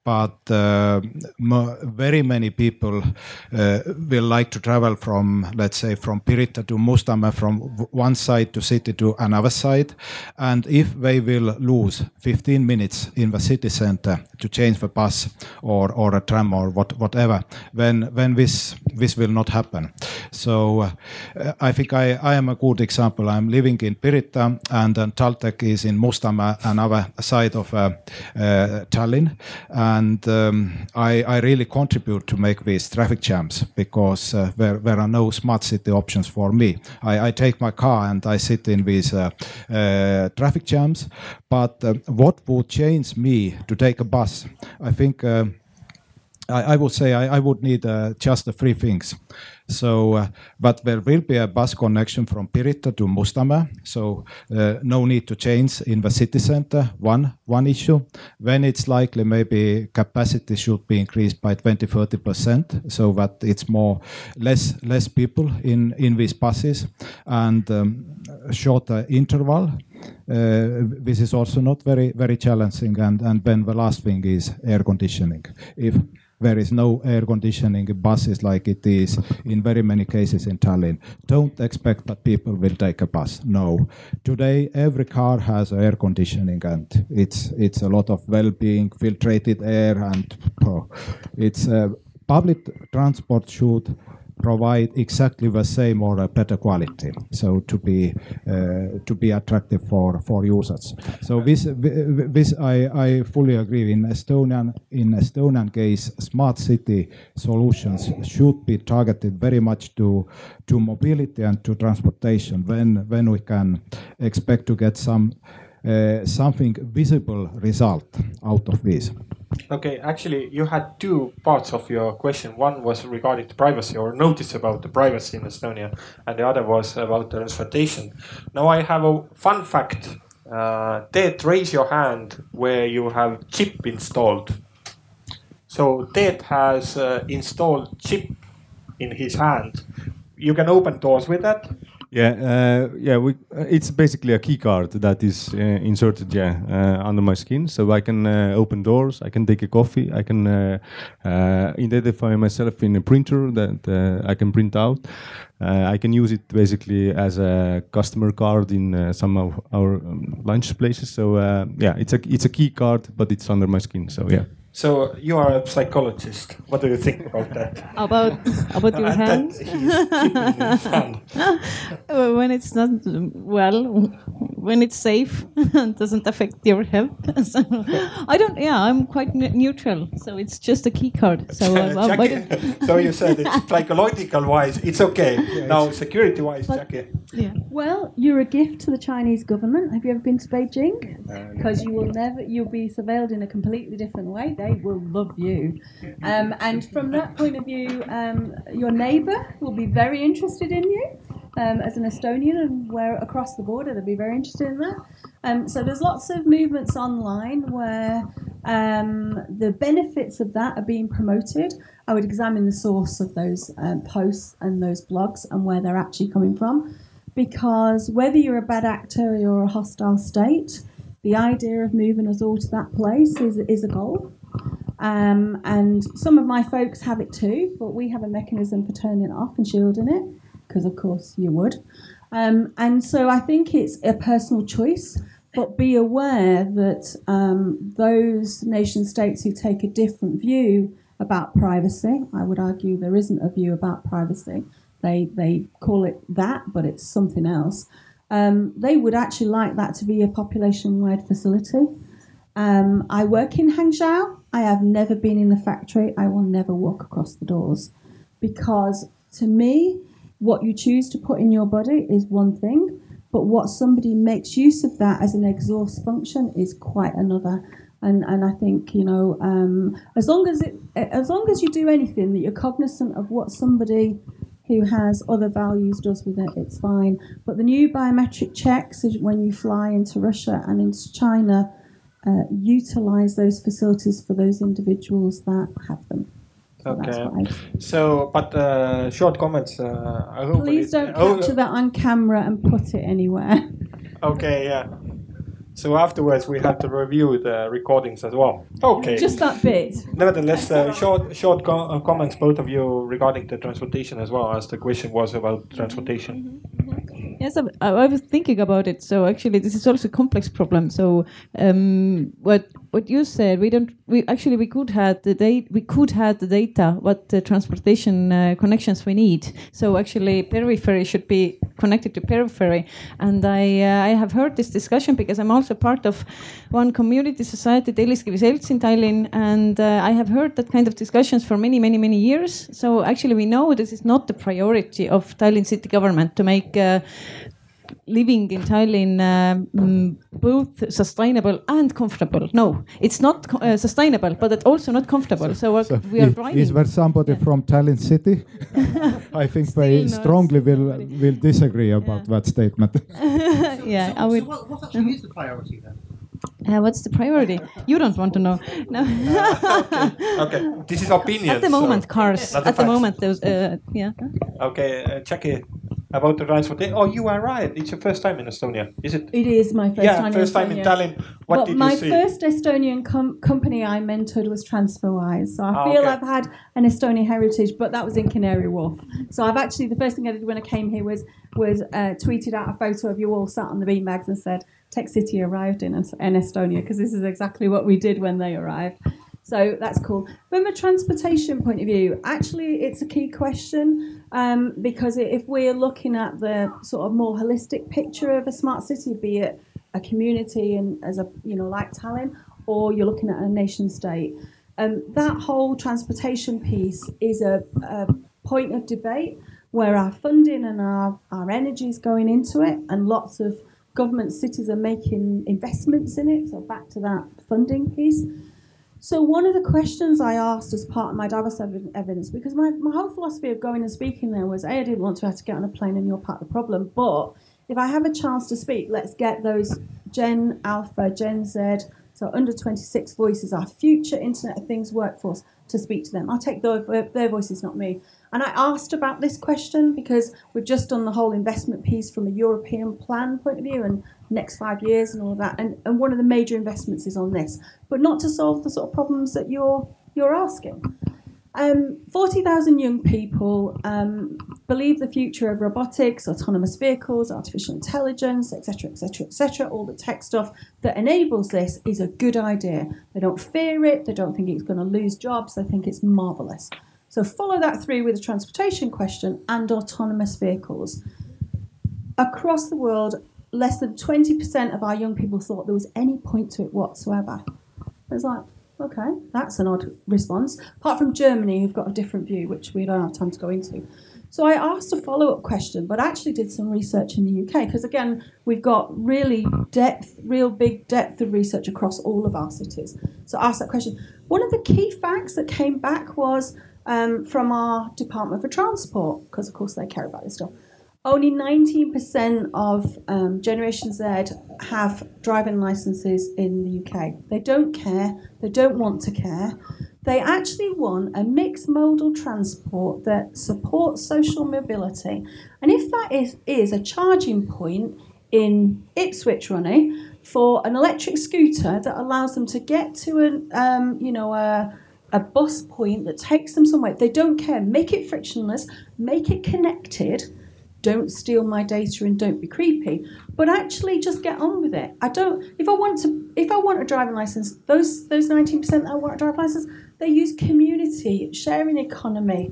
Speaker 4: But uh, very many people uh, will like to travel from, let's say, from Pirita to Mustamäe, from one side to city to another side. And if they will lose 15 minutes in the city center to change the bus or, or a tram or what, whatever, then, then this, this will not happen. So uh, I think I, I am a good example. I'm living in Pirita and uh, Taltech is in Mustamäe, another side of uh, uh, Tallinn. And um, I, I really contribute to make these traffic jams because uh, there, there are no smart city options for me. I, I take my car and I sit in these uh, uh, traffic jams. But uh, what would change me to take a bus? I think. Uh, I, I would say I, I would need uh, just the three things. So, uh, but there will be a bus connection from Pirita to Mustamäe. So, uh, no need to change in the city center. One one issue. Then it's likely maybe capacity should be increased by 20 30 percent, so that it's more less less people in in these buses and um, shorter interval. Uh, this is also not very very challenging. And and then the last thing is air conditioning. If there is no air conditioning in buses like it is in very many cases in Tallinn. Don't expect that people will take a bus. No. Today, every car has air conditioning and it's, it's a lot of well-being, filtrated air and oh, it's uh, public transport should provide exactly the same or a better quality. So to be uh, to be attractive for for users. So this this I, I fully agree. In estonian in estonian case smart city solutions should be targeted very much to to mobility and to transportation. When when we can expect to get some uh, something visible result out of this
Speaker 2: Okay, actually, you had two parts of your question. One was regarding the privacy or notice about the privacy in Estonia, and the other was about the transportation. Now, I have a fun fact Uh, Ted, raise your hand where you have chip installed. So Ted has uh, installed chip in his hand. You can open doors with that.
Speaker 1: Yeah, uh, yeah. We, uh, it's basically a key card that is uh, inserted, yeah, uh, under my skin, so I can uh, open doors. I can take a coffee. I can uh, identify myself in a printer that I can print out. I can use it basically as a customer card in some of our um, lunch places. So yeah, it's a it's a key card, but it's under my skin. So yeah.
Speaker 2: So you are a psychologist. What do you think about that?
Speaker 5: About about your hands.
Speaker 2: he's keeping in his hand.
Speaker 5: Uh, when it's not well, when it's safe and doesn't affect your health. so, I don't. Yeah, I'm quite ne- neutral. So it's just a key card. So uh, uh, why don't-
Speaker 2: Jacqui, so you said it's psychological wise, it's okay. now security wise, Jacqui.
Speaker 5: yeah.
Speaker 3: Well, you're a gift to the Chinese government. Have you ever been to Beijing? Because you will never, you'll be surveilled in a completely different way. They will love you. Um, and from that point of view, um, your neighbour will be very interested in you. Um, as an Estonian and where across the border, they'll be very interested in that. Um, so there's lots of movements online where um, the benefits of that are being promoted. I would examine the source of those um, posts and those blogs and where they're actually coming from because whether you're a bad actor or a hostile state, the idea of moving us all to that place is, is a goal. Um, and some of my folks have it too, but we have a mechanism for turning it off and shielding it, because of course you would. Um, and so I think it's a personal choice, but be aware that um, those nation states who take a different view about privacy, I would argue there isn't a view about privacy, they, they call it that, but it's something else. Um, they would actually like that to be a population wide facility. Um, I work in Hangzhou. I have never been in the factory. I will never walk across the doors because to me, what you choose to put in your body is one thing, but what somebody makes use of that as an exhaust function is quite another. And, and I think you know um, as long as it as long as you do anything that you're cognizant of what somebody who has other values does with it, it's fine. But the new biometric checks when you fly into Russia and into China, uh, utilize those facilities for those individuals that have them.
Speaker 2: Okay. So, but uh, short comments. Uh, I hope
Speaker 3: Please don't
Speaker 2: oh,
Speaker 3: capture that on camera and put it anywhere.
Speaker 2: Okay, yeah. So afterwards, we have to review the recordings as well. Okay.
Speaker 3: Just that bit.
Speaker 2: Nevertheless, uh, short short com- uh, comments, both of you, regarding the transportation as well, as the question was about transportation.
Speaker 5: Yes, I, I was thinking about it. So actually, this is also a complex problem. So um, what what you said, we don't. We actually we could have the data. We could have the data what the transportation uh, connections we need. So actually, periphery should be connected to periphery. And I uh, I have heard this discussion because I'm also part of one community society, Telliskivi Selts in Tallinn, and uh, I have heard that kind of discussions for many many many years. So actually, we know this is not the priority of Tallinn city government to make. Uh, living in Tallinn um, mm, both sustainable and comfortable. No, it's not co- uh, sustainable, but it's also not comfortable. So, uh,
Speaker 4: So
Speaker 5: we are
Speaker 4: if-
Speaker 5: driving.
Speaker 4: Is there somebody from Tallinn City? I think they
Speaker 5: Still not
Speaker 4: strongly will will disagree about
Speaker 5: Yeah.
Speaker 4: that statement.
Speaker 5: yeah,
Speaker 6: so,
Speaker 5: I will.
Speaker 6: so what, what actually is the priority then?
Speaker 5: Uh, what's the priority? You don't want to know. No.
Speaker 2: Okay, okay. this is opinion.
Speaker 5: At the moment, cars.
Speaker 2: Not
Speaker 5: At the
Speaker 2: facts.
Speaker 5: moment, those. Uh, yeah.
Speaker 2: Okay, uh, Jacqui, about the transportation. Oh, you are right. It's your first time in Estonia, is it?
Speaker 3: It is my first
Speaker 2: yeah,
Speaker 3: time.
Speaker 2: first time in. Tallinn. What
Speaker 3: well,
Speaker 2: did
Speaker 3: my
Speaker 2: you see?
Speaker 3: first Estonian com- company I mentored was TransferWise. So I
Speaker 2: Ah,
Speaker 3: feel
Speaker 2: okay.
Speaker 3: I've had an Estonian heritage, but that was in Canary Wharf. So I've actually, the first thing I did when I came here was was uh, tweeted out a photo of you all sat on the beanbags and said, Tech City arrived in, in Estonia, because this is exactly what we did when they arrived. So that's cool. From a transportation point of view, actually, it's a key question um, because if we're looking at the sort of more holistic picture of a smart city, be it a community and as a you know like Tallinn, or you're looking at a nation state, um, that whole transportation piece is a, a point of debate where our funding and our, our energy is going into it, and lots of government cities are making investments in it. So back to that funding piece. So one of the questions I asked as part of my Davos evidence, because my, my whole philosophy of going and speaking there was, A, I didn't want to have to get on a plane and you're part of the problem, but if I have a chance to speak, let's get those Gen Alpha, Gen Z, so under 26 voices, our future Internet of Things workforce, to speak to them. I'll take their, their voices, not me. And I asked about this question because we've just done the whole investment piece from a European plan point of view and next five years and all of that. And, and one of the major investments is on this, but not to solve the sort of problems that you're you're asking. Um, 40,000 young people um, believe the future of robotics, autonomous vehicles, artificial intelligence, etc., etc., etc., all the tech stuff that enables this is a good idea. They don't fear it, they don't think it's going to lose jobs, they think it's marvellous. So follow that through with the transportation question and autonomous vehicles. Across the world, less than 20% of our young people thought there was any point to it whatsoever. It's like, Okay, that's an odd response. Apart from Germany, who've got a different view, which we don't have time to go into. So I asked a follow up question, but actually did some research in the UK because, again, we've got really depth, real big depth of research across all of our cities. So I asked that question. One of the key facts that came back was um, from our Department for Transport, because, of course, they care about this stuff. Only 19% of um, Generation Z have driving licenses in the UK. They don't care, they don't want to care. They actually want a mixed modal transport that supports social mobility. And if that is, is a charging point in Ipswich running for an electric scooter that allows them to get to an, um, you know, a, a bus point that takes them somewhere, they don't care. Make it frictionless, make it connected. Don't steal my data and don't be creepy. But actually just get on with it. I don't if i want to if i want a driving license those those 19% that i want a driving license they use community sharing economy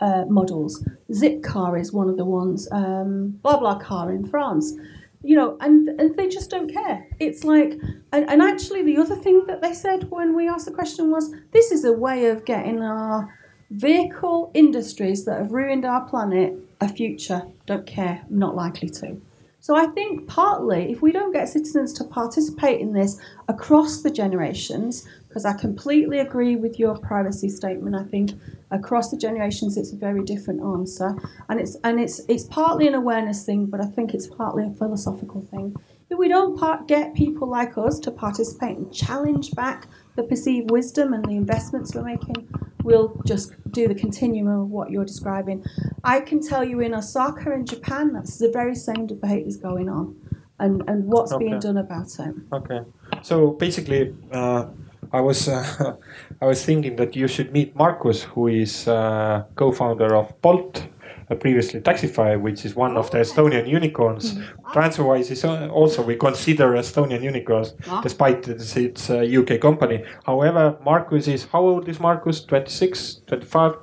Speaker 3: uh, models. Zipcar is one of the ones um, car in france you know and, and they just don't care. It's like and, and actually the other thing that they said when we asked the question was this is a way of getting our vehicle industries that have ruined our planet a future, don't care, not likely to. So I think partly, if we don't get citizens to participate in this across the generations, because I completely agree with your privacy statement, I think across the generations it's a very different answer, and it's and it's it's partly an awareness thing, but I think it's partly a philosophical thing. If we don't part, get people like us to participate and challenge back the perceived wisdom and the investments we're making, we'll just do the continuum of what you're describing. I can tell you in Osaka in Japan, that's the very same debate is going on, and and what's okay. being done about it.
Speaker 2: Okay, so basically. Uh, I was uh, I was thinking that you should meet Markus, who is uh, co-founder of Bolt, uh, previously Taxify, which is one of the Estonian unicorns. Mm-hmm. TransferWise is uh, also we consider Estonian unicorns, ah. despite it's, it's a UK company. However, Markus is how old is Markus? 26, 25,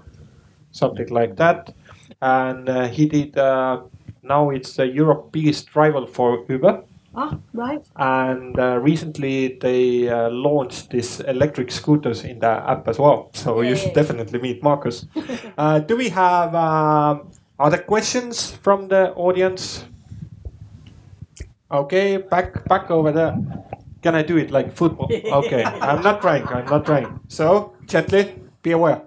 Speaker 2: something like that, and uh, he did. Uh, now it's the Europe biggest rival for Uber.
Speaker 3: Ah, right.
Speaker 2: And uh, recently they uh, launched these electric scooters in the app as well. So Yay. you should definitely meet Markus. uh, do we have um, other questions from the audience? Okay, back back over there. Can I do it like football? Okay, I'm not trying. I'm not trying. So gently, be aware.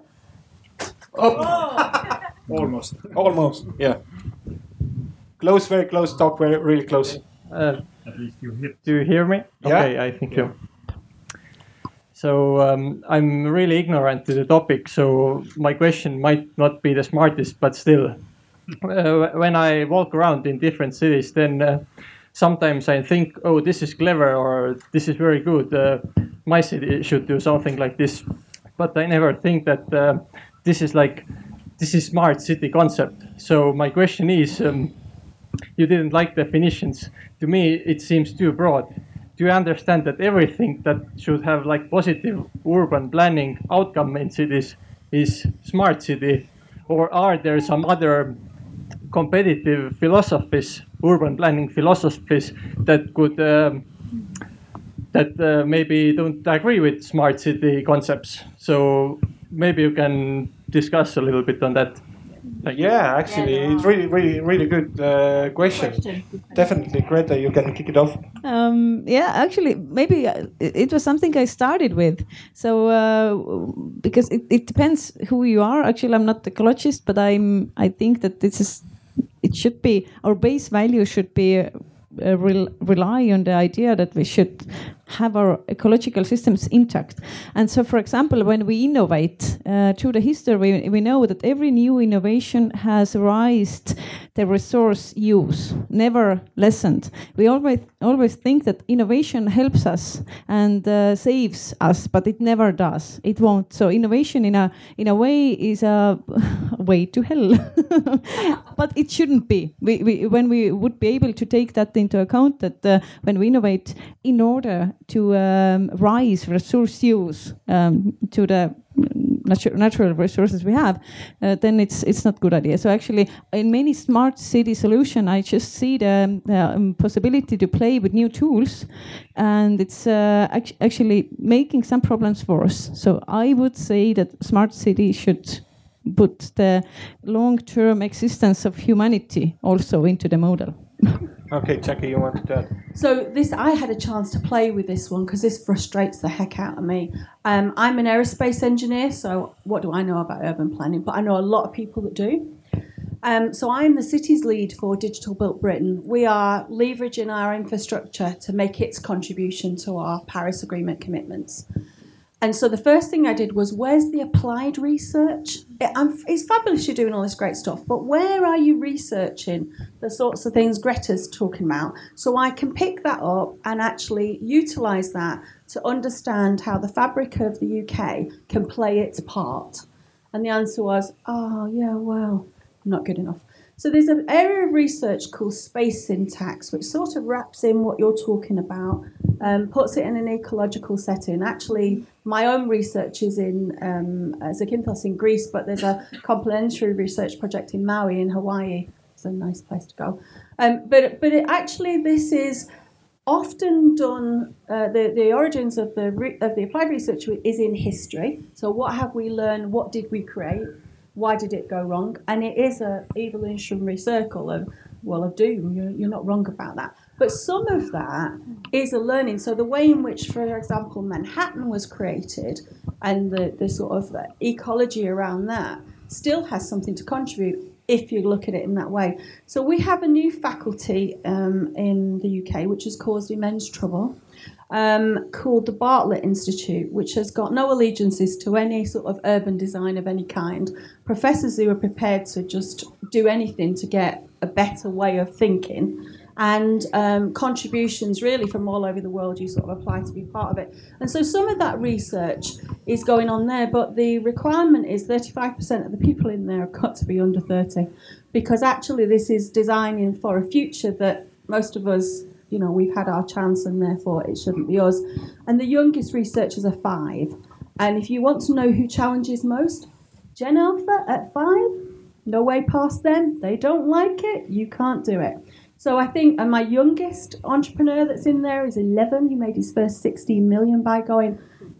Speaker 7: Up. Almost.
Speaker 2: Almost. Yeah. Close, very close. Talk very, really close.
Speaker 7: Uh, At least you hear.
Speaker 8: Do you hear me?
Speaker 2: Yeah.
Speaker 8: Okay, I think yeah. so. So um, I'm really ignorant to the topic, so my question might not be the smartest, but still, uh, when I walk around in different cities, then uh, sometimes I think, oh, this is clever or this is very good. Uh, my city should do something like this, but I never think that uh, this is like this is smart city concept. So my question is, um, you didn't like definitions. To me, it seems too broad. Do you understand that everything that should have like positive urban planning outcome in cities is smart city, or are there some other competitive philosophies, urban planning philosophies that could um, that uh, maybe don't agree with smart city concepts? So maybe you can discuss a little bit on that.
Speaker 2: Yeah, actually, yeah, it's really, really, really good uh, question. question. Definitely, Grete, you can kick it off.
Speaker 5: Um, yeah, actually, maybe uh, it, it, was something I started with. So uh, because it, it depends who you are. Actually, I'm not ecologist, but I'm. I think that this is. It should be our base value should be uh, rely on the idea that we should have our ecological systems intact. And so, for example, when we innovate uh, through the history, we, we know that every new innovation has raised the resource use, never lessened. We always always think that innovation helps us and uh, saves us, but it never does. It won't. So innovation, in a in a way, is a way to hell. but it shouldn't be. We, we, when we would be able to take that into account, that uh, when we innovate in order to um, rise resource use um, to the natu- natural resources we have, uh, then it's it's not good idea. So actually, in many smart city solution, I just see the, the um, possibility to play with new tools, and it's uh, act- actually making some problems us. So I would say that smart city should put the long-term existence of humanity also into the model.
Speaker 2: Okay, Jacqui, you want to?
Speaker 3: So this, I had a chance to play with this one because this frustrates the heck out of me. Um, I'm an aerospace engineer, so what do I know about urban planning? But I know a lot of people that do. Um, so I'm the city's lead for Digital Built Britain. We are leveraging our infrastructure to make its contribution to our Paris Agreement commitments. And so the first thing I did was, where's the applied research? It, I'm, it's fabulous you're doing all this great stuff, but where are you researching the sorts of things Grete's talking about? So I can pick that up and actually utilise that to understand how the fabric of the UK can play its part. And the answer was, oh, yeah, well, not good enough. So there's an area of research called space syntax, which sort of wraps in what you're talking about, um, puts it in an ecological setting. Actually, my own research is in um, uh, Zakynthos in Greece, but there's a complementary research project in Maui in Hawaii. It's a nice place to go. Um, but but it, actually, this is often done. Uh, the the origins of the re- of the applied research is in history. So what have we learned? What did we create? Why did it go wrong? And it is a evolutionary circle of well of doom. You're, you're not wrong about that. But some of that is a learning. So the way in which, for example, Manhattan was created and the, the sort of ecology around that still has something to contribute if you look at it in that way. So we have a new faculty um, in the UK which has caused immense trouble. Um, called the Bartlett Institute, which has got no allegiances to any sort of urban design of any kind. Professors who are prepared to just do anything to get a better way of thinking and um, contributions really from all over the world you sort of apply to be part of it. And so some of that research is going on there, but the requirement is 35% of the people in there have got to be under 30 because actually this is designing for a future that most of us, you know, we've had our chance and therefore it shouldn't be us. And the youngest researchers are five. And if you want to know who challenges most, Gen Alpha at five, no way past them. They don't like it, you can't do it. So I think, and my youngest entrepreneur that's in there is 11. He made his first 16 million by going,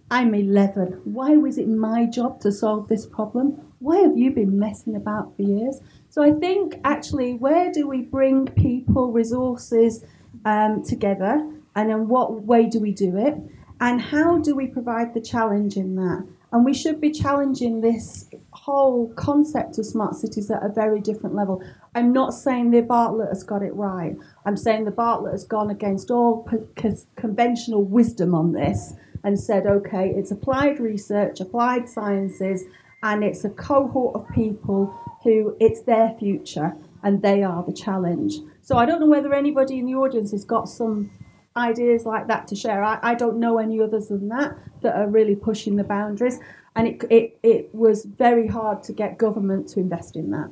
Speaker 3: I'm 11. Why was it my job to solve this problem? Why have you been messing about for years? So I think actually, where do we bring people, resources um, together, and in what way do we do it? And how do we provide the challenge in that? And we should be challenging this whole concept of smart cities at a very different level. I'm not saying the Bartlett has got it right. I'm saying the Bartlett has gone against all conventional wisdom on this and said, okay, it's applied research, applied sciences, and it's a cohort of people who it's their future and they are the challenge. So I don't know whether anybody in the audience has got some ideas like that to share. I, I don't know any others than that that are really pushing the boundaries. And it, it, it was very hard to get government to invest in that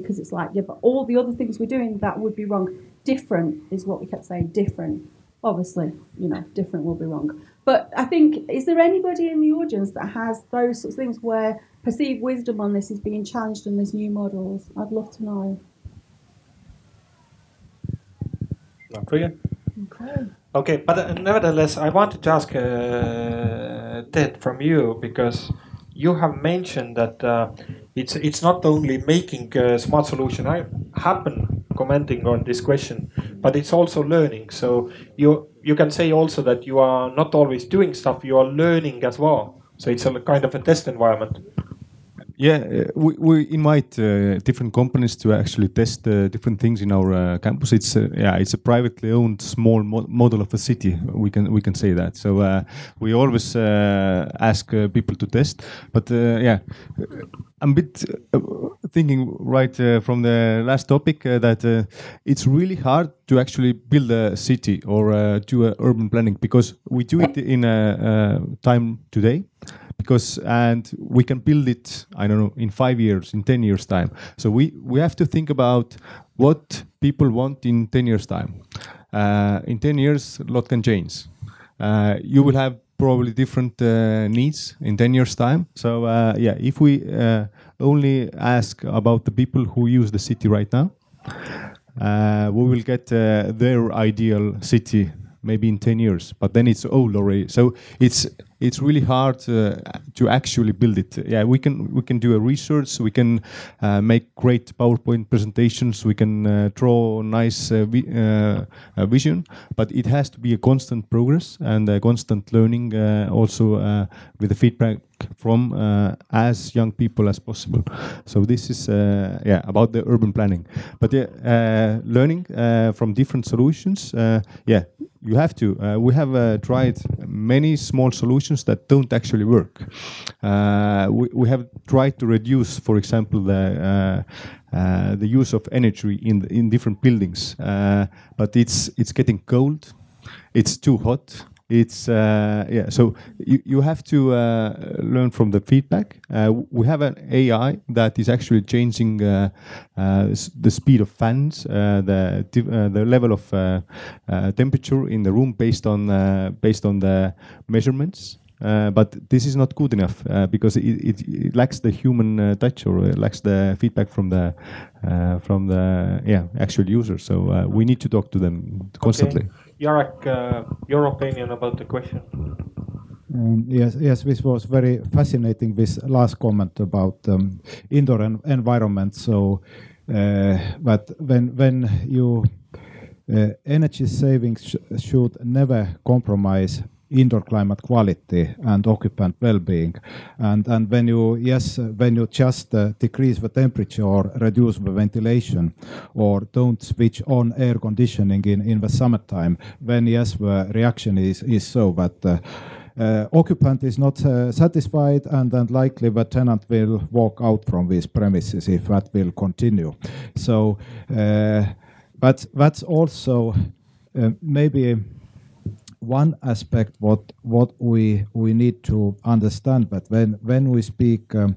Speaker 3: because it's like, yeah, but all the other things we're doing, that would be wrong. Different is what we kept saying, different. Obviously, you know, different will be wrong. But I think, is there anybody in the audience that has those sorts of things where perceived wisdom on this is being challenged in these new models? I'd love to know.
Speaker 2: Not for you. Okay. Okay, but uh, nevertheless, I wanted to ask uh, Ted from you because you have mentioned that uh, it's it's not only making smart solution I happen, commenting on this question, but it's also learning. So you you can say also that you are not always doing stuff; you are learning as well. So it's a kind of a test environment.
Speaker 1: Yeah, uh, we, we invite uh, different companies to actually test uh, different things in our uh, campus. It's uh, yeah, it's a privately owned small mo- model of a city. We can we can say that. So uh, we always ask people to test. But yeah, I'm a bit thinking right uh, from the last topic uh, that uh, it's really hard to actually build a city or uh, do urban planning because we do it in a, time today because and we can build it i don't know in 5 years in 10 years time. So we we have to think about what people want in 10 years time. Uh, in 10 years a lot can change. Uh, you will have probably different needs in 10 years time. So yeah if we only ask about the people who use the city right now. Uh, we will get uh, their ideal city maybe in 10 years but then it's old already so it's it's really hard uh, to actually build it. Yeah we can we can do a research we can uh, make great powerpoint presentations we can uh, draw nice uh, vi- uh, vision but it has to be a constant progress and a constant learning uh, also with the feedback from as young people as possible. So this is yeah about the urban planning. But yeah learning from different solutions yeah you have to. Uh, we have uh, tried many small solutions that don't actually work. Uh, we, we have tried to reduce for example the uh, uh, the use of energy in in different buildings. Uh, but it's it's getting cold. It's too hot it's uh, yeah so you, you have to uh, learn from the feedback uh, we have an ai that is actually changing uh, uh, the speed of fans uh, the the level of temperature in the room based on based on the measurements but this is not good enough because it, it, it lacks the human touch or it lacks the feedback from the from the yeah actual user. So we need to talk to them constantly.
Speaker 2: Okay. Jarek, uh, your opinion about the question?
Speaker 4: Um, yes, yes, this was very fascinating. This last comment about um, indoor en- environment. So, uh, but when when you uh, energy savings sh- should never compromise indoor climate quality and occupant well-being and and when you yes when you just uh, decrease the temperature or reduce the ventilation or don't switch on air conditioning in in the summertime then yes the reaction is is so that uh, uh, occupant is not uh, satisfied and then likely the tenant will walk out from these premises if that will continue. So, uh, but that's also uh, maybe one aspect what what we we need to understand but when when we speak um,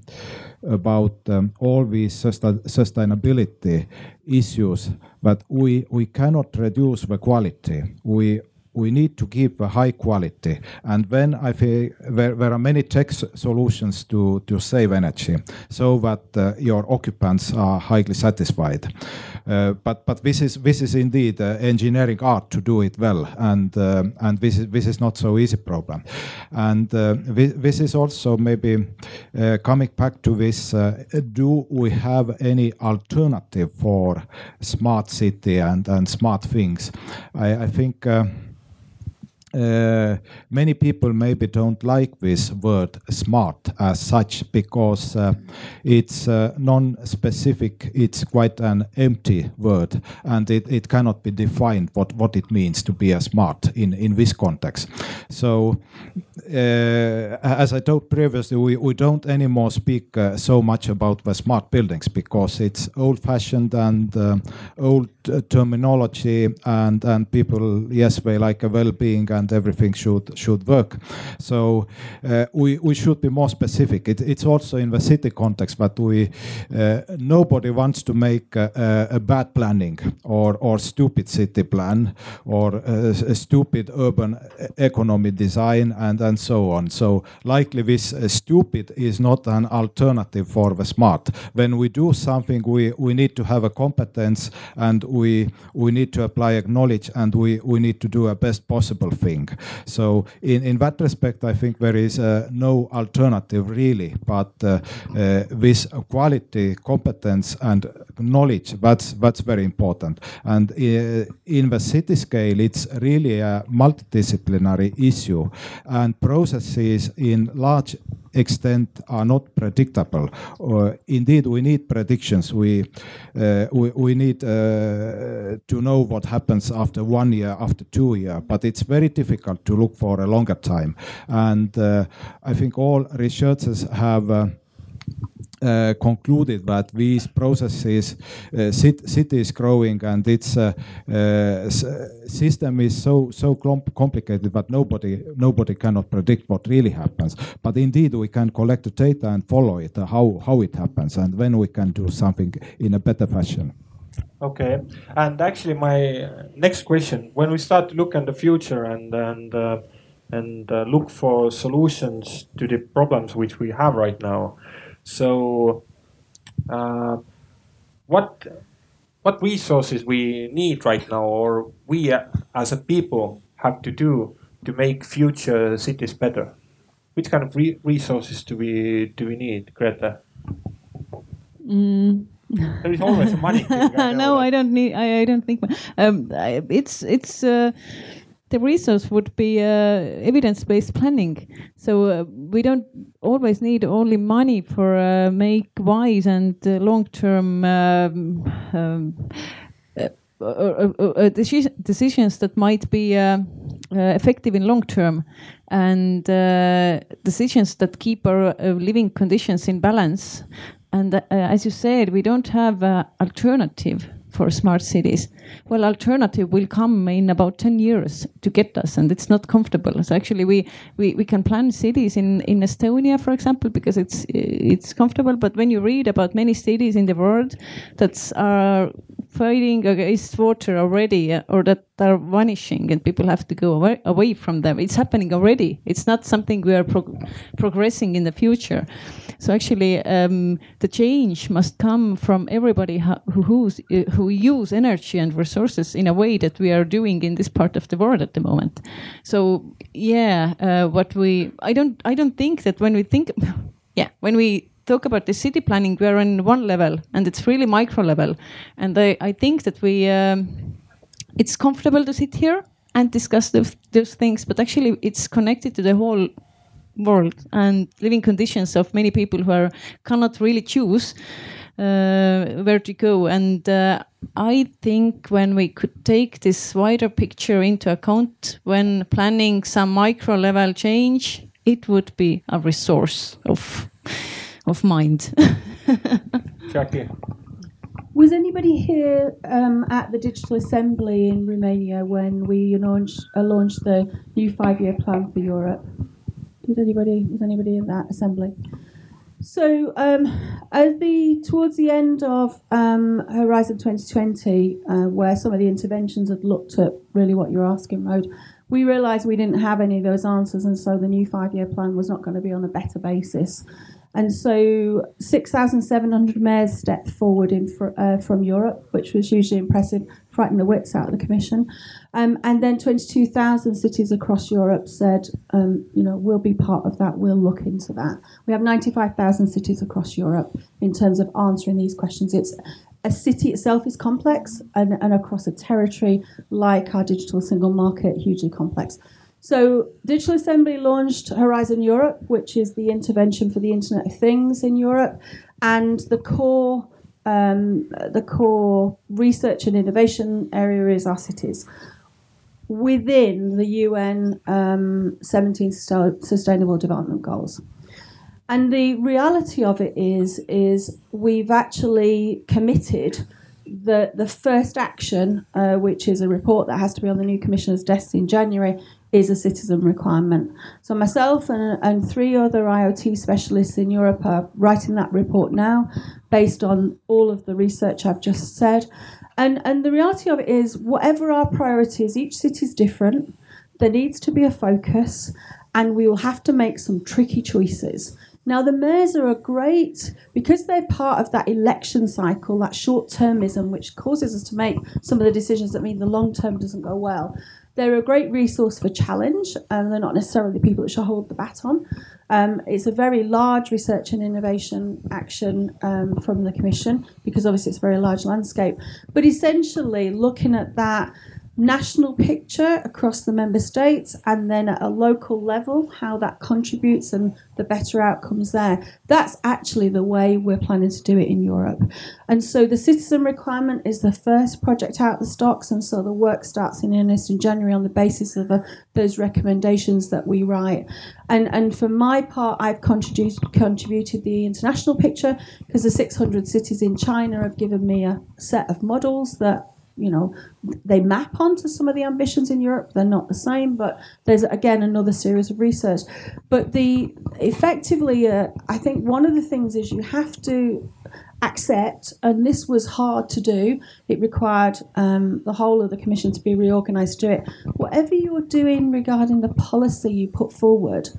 Speaker 4: about um, all these sustain- sustainability issues but we we cannot reduce the quality. We we need to keep a high quality. And then I think there, there are many tech solutions to, to save energy so that uh, your occupants are highly satisfied. Uh, but but this is this is indeed uh, engineering art to do it well, and um, and this is this is not so easy problem, and uh, this, this is also maybe uh, coming back to this: uh, Do we have any alternative for smart city and and smart things? I, I think. Uh, many people maybe don't like this word smart as such because uh, it's uh, non-specific. It's quite an empty word and it, it cannot be defined what, what it means to be a smart in, in this context. So uh, as i told previously we, we don't anymore speak uh, so much about the smart buildings because it's old-fashioned and old terminology and and people yes they like a well-being and everything should should work. So uh, we we should be more specific. It, it's also in the city context but we uh, nobody wants to make a, a, bad planning or or stupid city plan or a, a stupid urban economy design and and so on. So likely this uh, stupid is not an alternative for the smart. When we do something we we need to have a competence and we we need to apply knowledge and we we need to do a best possible thing so in in that respect i think there is uh, no alternative really but uh, uh, this quality competence and knowledge that's that's very important. And in the city scale it's really a multidisciplinary issue and processes in large extent are not predictable. Uh, indeed, we need predictions. We uh, we, we need uh, to know what happens after one year, after two years. But it's very difficult to look for a longer time. And uh, I think all researchers have. Uh, concluded that these processes, uh, city is growing and its uh, uh system is so so complicated that nobody nobody cannot predict what really happens. But indeed, we can collect the data and follow it, uh, how how it happens, and then we can do something in a better fashion.
Speaker 2: Okay, and actually, my next question: when we start to look in the future and and and look for solutions to the problems which we have right now so, uh, what what resources we need right now, or we uh, as a people have to do to make future cities better? Which kind of re resources do we do we need, Grete?
Speaker 5: Mm.
Speaker 2: There is always money. Thing, I
Speaker 5: no, I don't need. I, I don't think. Um, it's it's. Uh, the resource would be uh, evidence-based planning. So uh, we don't always need only money for uh, make wise and uh, long-term um, um, uh, uh, decisions that might be effective in long term, and decisions that keep our living conditions in balance. And as you said, we don't have alternative for smart cities. Well, alternative will come in about 10 years to get us, and it's not comfortable. So actually, we, we, we can plan cities in, in Estonia, for example, because it's it's comfortable. But when you read about many cities in the world that are fighting against water already, uh, or that are vanishing, and people have to go away, away from them, it's happening already. It's not something we are progressing in the future. So actually, um, the change must come from everybody who who's, uh, who use energy and resources in a way that we are doing in this part of the world at the moment. So yeah, uh, what we I don't I don't think that when we think yeah when we talk about the city planning, we are on one level and it's really micro level, and I I think that we um, it's comfortable to sit here and discuss those, those things, but actually it's connected to the whole world and living conditions of many people who are, cannot really choose uh, where to go. And uh, I think when we could take this wider picture into account when planning some micro level change, it would be a resource of of mind.
Speaker 2: Jacqui.
Speaker 3: Was anybody here um, at the Digital Assembly in Romania when we launched, uh, launched the new five-year plan for Europe? Did anybody was anybody in that assembly? So, um, as the towards the end of um, Horizon 2020, uh, where some of the interventions had looked at really what you're asking, Rode, we realised we didn't have any of those answers, and so the new five-year plan was not going to be on a better basis. And so 6,700 mayors stepped forward in uh, from Europe, which was hugely impressive, frightened the wits out of the Commission. Um, and then 22,000 cities across Europe said, um, you know, we'll be part of that, we'll look into that. We have 95,000 cities across Europe in terms of answering these questions. It's a city itself is complex, and, and across a territory like our digital single market, hugely complex. So, Digital Assembly launched Horizon Europe, which is the intervention for the Internet of Things in Europe, and the core um, the core research and innovation area is our cities. Within the UN um, 17 Sustainable Development Goals. And the reality of it is, is we've actually committed the the first action, uh, which is a report that has to be on the new commissioner's desk in January, is a citizen requirement. So myself and, and three other IoT specialists in Europe are writing that report now based on all of the research I've just said. And, and the reality of it is, whatever our priorities, each city is different. There needs to be a focus, and we will have to make some tricky choices. Now, the mayors are a great, because they're part of that election cycle, that short termism, which causes us to make some of the decisions that mean the long term doesn't go well. They're a great resource for challenge, and they're not necessarily the people that should hold the baton. Um, it's a very large research and innovation action um, from the Commission because obviously it's a very large landscape. But essentially, looking at that national picture across the member states and then at a local level how that contributes and the better outcomes there. That's actually the way we're planning to do it in Europe. And so the citizen requirement is the first project out of the stocks and so the work starts in earnest in January on the basis of uh, those recommendations that we write. And and for my part I've contributed contributed the international picture because the 600 cities in China have given me a set of models that you know they map onto some of the ambitions in Europe. They're not the same, but there's again another series of research. But the effectively, uh, I think one of the things is you have to accept, and this was hard to do. It required um, the whole of the commission to be reorganised to do it. Whatever you're doing regarding the policy you put forward.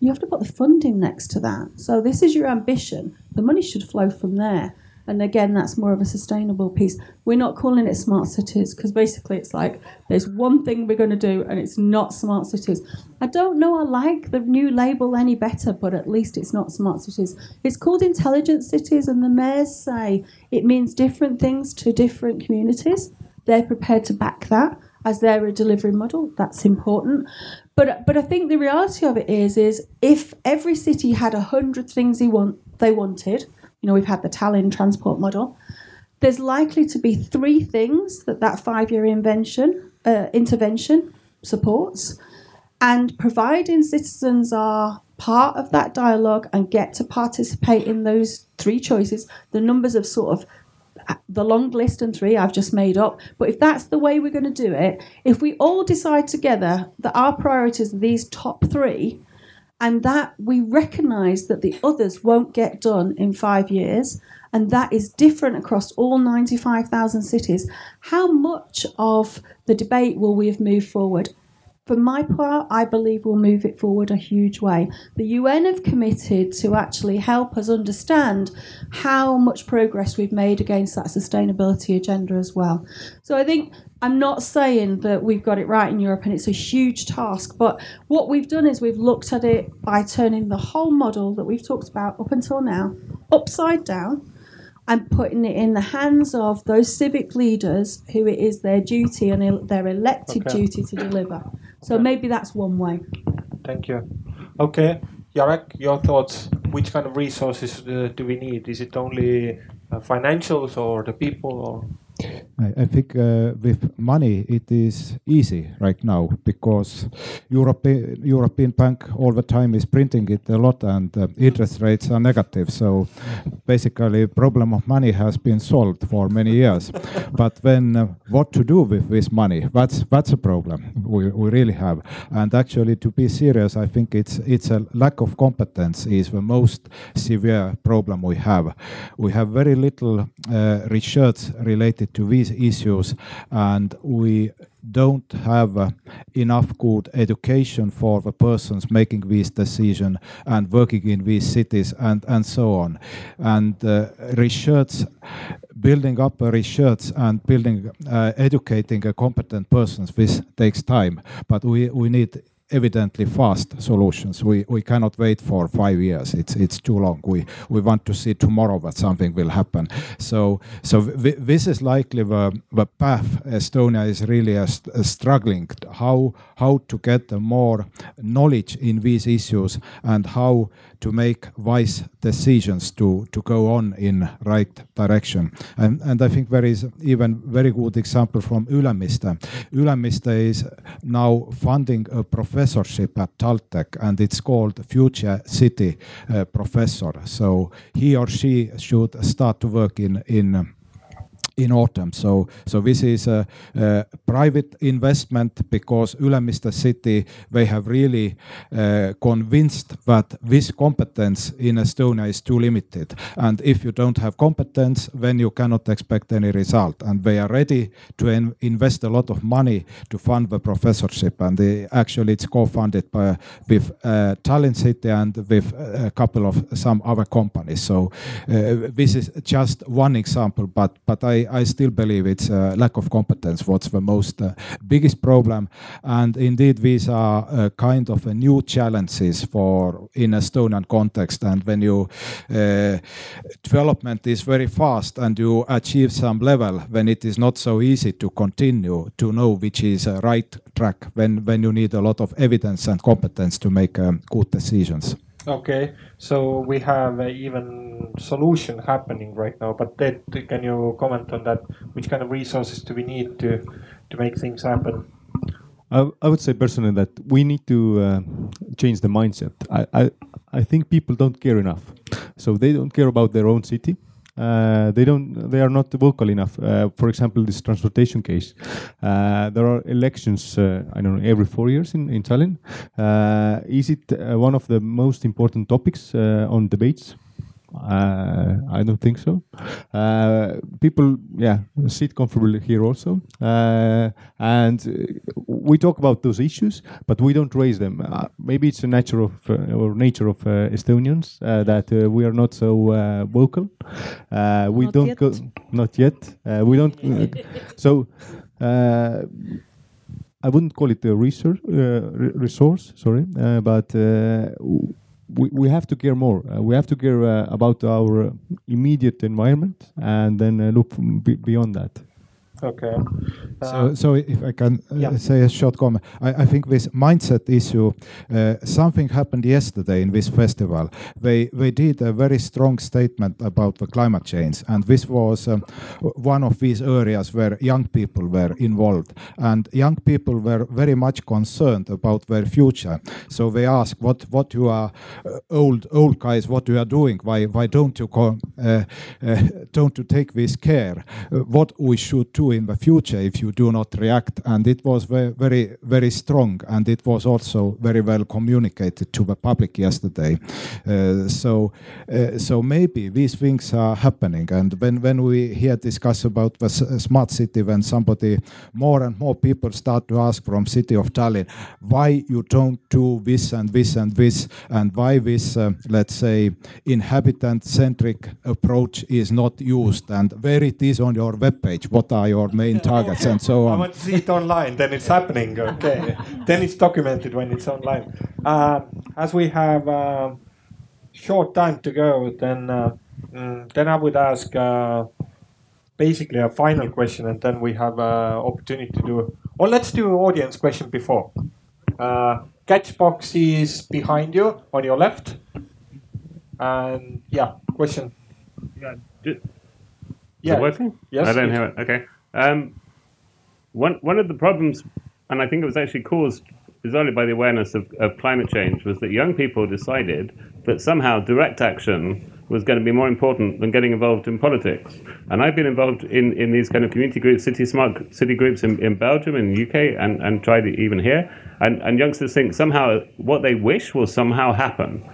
Speaker 3: You have to put the funding next to that. So, this is your ambition. The money should flow from there. And again, that's more of a sustainable piece. We're not calling it smart cities because basically it's like there's one thing we're going to do and it's not smart cities. I don't know I like the new label any better, but at least it's not smart cities. It's called intelligent cities, and the mayors say it means different things to different communities. They're prepared to back that as their delivery model. That's important. But but I think the reality of it is is if every city had a hundred things they want they wanted you know, we've had the Tallinn transport model. There's likely to be three things that that five-year invention uh, intervention supports, and providing citizens are part of that dialogue and get to participate in those three choices, the numbers of sort of the long list and three I've just made up. But if that's the way we're going to do it, if we all decide together that our priorities are these top three, and that we recognize that the others won't get done in five years, and that is different across all 95,000 cities. How much of the debate will we have moved forward? For my part, I believe we'll move it forward a huge way. The UN have committed to actually help us understand how much progress we've made against that sustainability agenda as well. So I think I'm not saying that we've got it right in Europe and it's a huge task, but what we've done is we've looked at it by turning the whole model that we've talked about up until now upside down and putting it in the hands of those civic leaders who it is their duty and their elected okay. duty to deliver. So okay. maybe that's one way.
Speaker 2: Thank you. Okay, Jarek, your thoughts? Which kind of resources uh, do we need? Is it only uh, financials or the people or?
Speaker 4: I, I think uh, with money it is easy right now because European European Bank all the time is printing it a lot and uh, interest rates are negative. So basically, problem of money has been solved for many years. but then, uh, what to do with this money? That's that's a problem we, we really have. And actually, to be serious, I think it's it's a lack of competence is the most severe problem we have. We have very little uh, research related to these issues and we don't have uh, enough good education for the persons making these decisions and working in these cities and, and so on. And uh, research, building up a research and building, uh, educating a competent persons, this takes time, but we, we need evidently fast solutions. We we cannot wait for five years. It's it's too long. We we want to see tomorrow that something will happen. So so this is likely the the path Estonia is really uh, a, a uh, struggling. How how to get more knowledge in these issues and how to make wise decisions to to go on in right direction. And and I think there is even very good example from Ülemiste. Ülemiste is now funding a professorship at Taltech, and it's called Future City uh, Professor. So he or she should start to work in in in autumn. So, this is a, private investment because Ülemiste city, they have really uh, convinced that this competence in Estonia is too limited. And if you don't have competence, then you cannot expect any result. And they are ready to invest a lot of money to fund the professorship. And actually it's co-funded with uh, Tallinn City and with a couple of some other companies. So uh, this is just one example, but, but I, I, still believe it's uh, lack of competence what's the most uh, biggest problem. And indeed, these are uh, kind of a new challenges for in Estonian context. And when you uh, development is very fast and you achieve some level, when it is not so easy to continue to know which is a right track. When when you need a lot of evidence and competence to make um, good decisions.
Speaker 2: Okay, so we have uh, even solution happening right now. But Ted, can you comment on that? Which kind of resources do we need to to make things happen?
Speaker 1: I, I would say personally that we need to uh, change the mindset. I, I I think people don't care enough, so they don't care about their own city. Uh, they don't. They are not vocal enough. Uh, for example, this transportation case. Uh, there are elections. uh, I don't know every four years in in Tallinn. Uh, is it uh, one of the most important topics on debates? Uh, I don't think so. Uh, people, yeah, sit comfortably here also, uh, and we talk about those issues, but we don't raise them. Uh, maybe it's a nature of uh, or nature of uh, Estonians uh, that uh, we are not so uh, vocal. Uh, we
Speaker 5: Not
Speaker 1: don't
Speaker 5: yet.
Speaker 1: go, not yet. Uh, we don't. So. Uh, I wouldn't call it a research, uh, resource, sorry, uh, but uh, we, we have to care more. Uh, we have to care uh, about our immediate environment and then uh, look beyond that.
Speaker 2: Okay.
Speaker 4: So, so if I can uh,
Speaker 2: yeah.
Speaker 4: say a short comment, I, I think this mindset issue, uh, something happened yesterday in this festival. They they did a very strong statement about the climate change, and this was um, one of these areas where young people were involved, and young people were very much concerned about their future. So they asked, "What what you are uh, old old guys? What you are doing? Why why don't you uh, uh, don't you take this care? Uh, what we should do in the future if you do not react?" And it was very very very strong, and it was also very well communicated to the public yesterday. Uh, so uh, so maybe these things are happening, and when when we here discuss about the smart city, when somebody more and more people start to ask from city of Tallinn why you don't do this and this and this, and why this uh, let's say inhabitant centric approach is not used, and where it is on your webpage, what are your main targets, and so on.
Speaker 2: I
Speaker 4: on.
Speaker 2: want to see it online, then it's happening. Okay, then it's documented when it's online. Uh, as we have uh, short time to go, then uh, mm, then I would ask uh, basically a final question, and then we have uh, opportunity to do. Or let's do audience question before. Uh, catch box is behind you on your left, and yeah, question.
Speaker 9: Yeah. Ju-
Speaker 2: Yeah.
Speaker 9: Is it working?
Speaker 2: Yes,
Speaker 9: I don't
Speaker 2: yes.
Speaker 9: hear it. Okay. Um, one one of the problems, and I think it was actually caused bizarrely by the awareness of, of climate change, was that young people decided that somehow direct action was going to be more important than getting involved in politics. And I've been involved in, in these kind of community groups, city smart city groups in, in Belgium and the UK, and, and tried it even here. And, and youngsters think somehow what they wish will somehow happen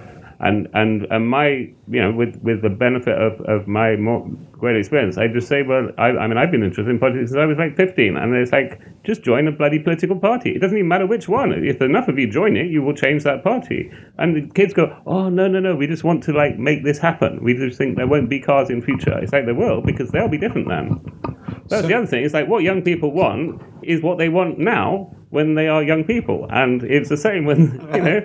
Speaker 9: and and and my you know with with the benefit of, of my more great experience i just say well I, I mean i've been interested in politics since i was like 15 and it's like just join a bloody political party. It doesn't even matter which one. If enough of you join it you will change that party. And the kids go oh no no no we just want to like make this happen. We just think there won't be cars in future. It's like there will because they'll be different then that's the other thing. It's like what young people want is what they want now when they are young people, and it's the same when you know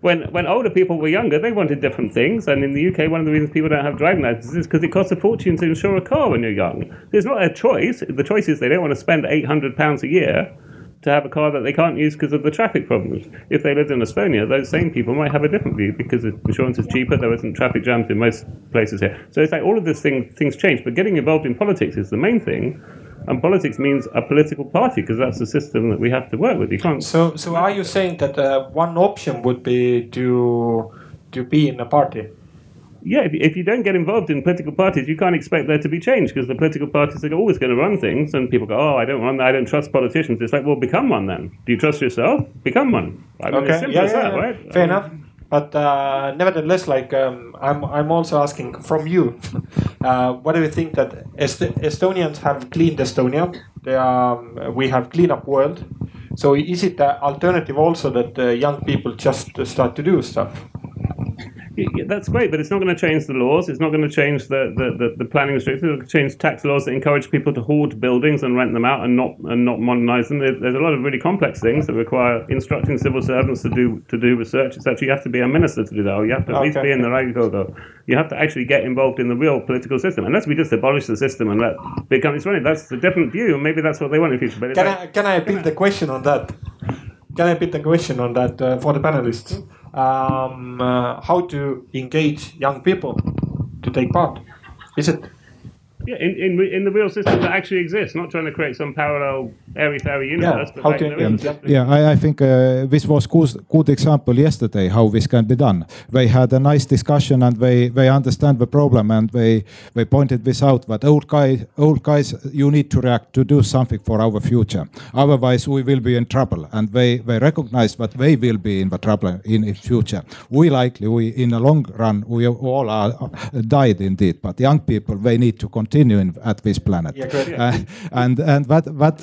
Speaker 9: when when older people were younger, they wanted different things. And in the UK, one of the reasons people don't have driving licenses is because it costs a fortune to insure a car when you're young. It's not a choice. The choice is they don't want to spend eight hundred pounds a year to have a car that they can't use because of the traffic problems. If they lived in Estonia, those same people might have a different view because insurance is cheaper. There isn't traffic jams in most places here. So it's like all of these thing, things change. But getting involved in politics is the main thing. And politics means a political party because that's the system that we have to work with. You can't.
Speaker 2: So, so are you saying that uh, one option would be to to be in a party?
Speaker 9: Yeah, if, if you don't get involved in political parties, you can't expect there to be change because the political parties are always going to run things, and people go, "Oh, I don't run, I don't trust politicians." It's like, well, become one then. Do you trust yourself? Become one. I mean, it's simple
Speaker 2: yeah,
Speaker 9: as
Speaker 2: yeah,
Speaker 9: that,
Speaker 2: yeah.
Speaker 9: right?
Speaker 2: Fair enough. But uh, nevertheless, like um, I'm, I'm also asking from you, uh, what do you think that Est- Estonians have cleaned Estonia? They are, um, we have clean up world. So is it an alternative also that uh, young people just start to do stuff?
Speaker 9: Yeah, that's great, but it's not going to change the laws. It's not going to change the, the, the, the planning restrictions. It's going to change tax laws that encourage people to hoard buildings and rent them out and not and not modernise them. There's a lot of really complex things that require instructing civil servants to do to do research. It's actually you have to be a minister to do that, or you have to at least be in the Riigikogu. You have to actually get involved in the real political system. Unless we just abolish the system and let big companies run it, that's a different view, maybe that's what they want in the future. But
Speaker 2: Can
Speaker 9: like-
Speaker 2: I can I repeat the question on that? Can I repeat the question on that uh, for the panelists? Um, uh, how to engage young people to take part? Is it
Speaker 9: Yeah, in, in, in the real system that actually exists, not trying to create some parallel airy fairy universe. but
Speaker 2: how
Speaker 9: like
Speaker 2: to
Speaker 9: there is-
Speaker 2: engage young?
Speaker 4: Yeah, I, I think uh, this was good, good example yesterday how this can be done. They had a nice discussion and they, they understand the problem and they, they pointed this out. But old guy, old guys, you need to react to do something for our future. Otherwise, we will be in trouble. And they, they recognize that they will be in the trouble in the future. We likely, we in the long run, we all are uh, died indeed. But young people, they need to continue in, at this planet.
Speaker 2: Yeah, great.
Speaker 4: Uh, and and that that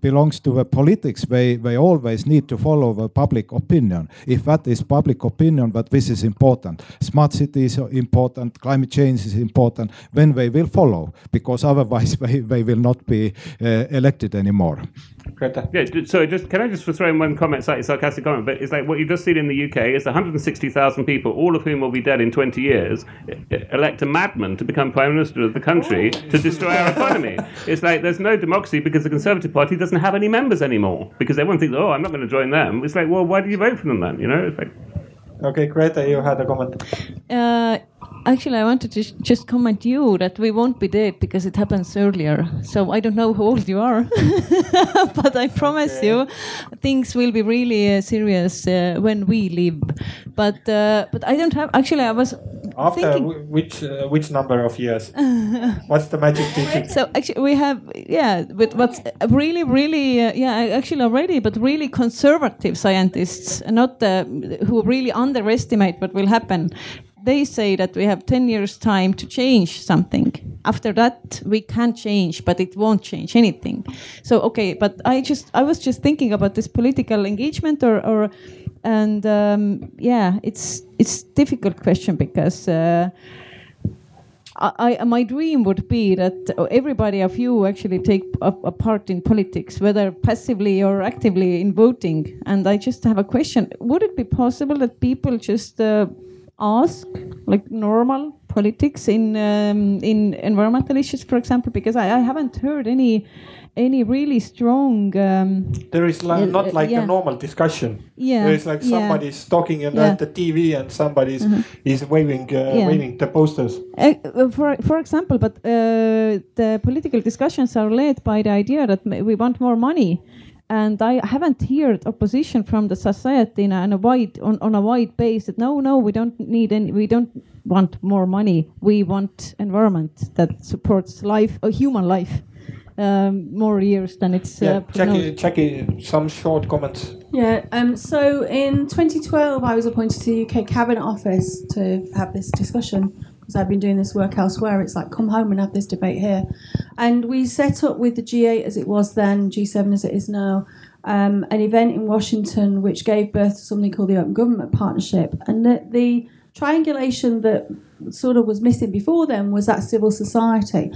Speaker 4: belongs to the politics. They they always need to follow the public opinion. If that is public opinion that this is important, smart city is important, climate change is important, then they will follow because otherwise they, they will not be uh, elected anymore.
Speaker 2: Grete?
Speaker 9: Yeah, ju- sorry, just can I just throw in one comment, slightly sarcastic comment, but it's like what you've just seen in the UK is 160,000 people, all of whom will be dead in 20 years, elect a madman to become prime minister of the country to destroy our economy. It's like there's no democracy because the Conservative Party doesn't have any members anymore because everyone thinks, oh, I'm not going to join them. It's like, well, why do you vote for them then? You know, it's like.
Speaker 2: Okay, Grete, you had a comment.
Speaker 5: Uh, actually, I wanted to just comment you that we won't be dead because it happens earlier. So I don't know how old you are, but I promise you, things will be really uh, serious uh, when we live. But uh, but I don't have. Actually, I was
Speaker 2: After
Speaker 5: thinking.
Speaker 2: wh- which uh, which number of years? What's the magic digit?
Speaker 5: So actually, we have yeah, but what's really, really uh, yeah, actually already, but really conservative scientists, not uh, who really underestimate what will happen. They say that we have ten years time to change something. After that, we can't change, but it won't change anything. So okay, but I just I was just thinking about this political engagement or or and um, yeah, it's it's difficult question because. Uh, I, I, my dream would be that everybody of you actually take a, a part in politics, whether passively or actively in voting. And I just have a question: Would it be possible that people just uh, ask, like normal politics in um, in environmental issues, for example? Because I, I haven't heard any any really strong. Um,
Speaker 2: There is like,
Speaker 5: Yeah,
Speaker 2: not
Speaker 5: uh,
Speaker 2: like
Speaker 5: yeah.
Speaker 2: a normal discussion.
Speaker 5: Yeah,
Speaker 2: There is like
Speaker 5: yeah.
Speaker 2: somebody's talking on
Speaker 5: Yeah. Mm-hmm.
Speaker 2: the TV and somebody's is waving uh,
Speaker 5: Yeah.
Speaker 2: waving the posters.
Speaker 5: Uh, for for example, but uh, the political discussions are led by the idea that we want more money, and I haven't heard opposition from the society in a, in a wide on, on a wide base that no no we don't need any we don't want more money we want environment that supports life a human life um, more years than it's
Speaker 2: Yeah,
Speaker 5: uh, Jacqui.
Speaker 2: Jacqui, some short comments.
Speaker 3: Yeah, um, so in 2012, I was appointed to the UK Cabinet Office to have this discussion because I've been doing this work elsewhere. It's like come home and have this debate here. And we set up with the G8 as it was then, G7 as it is now, um, an event in Washington which gave birth to something called the Open Government Partnership. And the, the triangulation that sort of was missing before then was that civil society.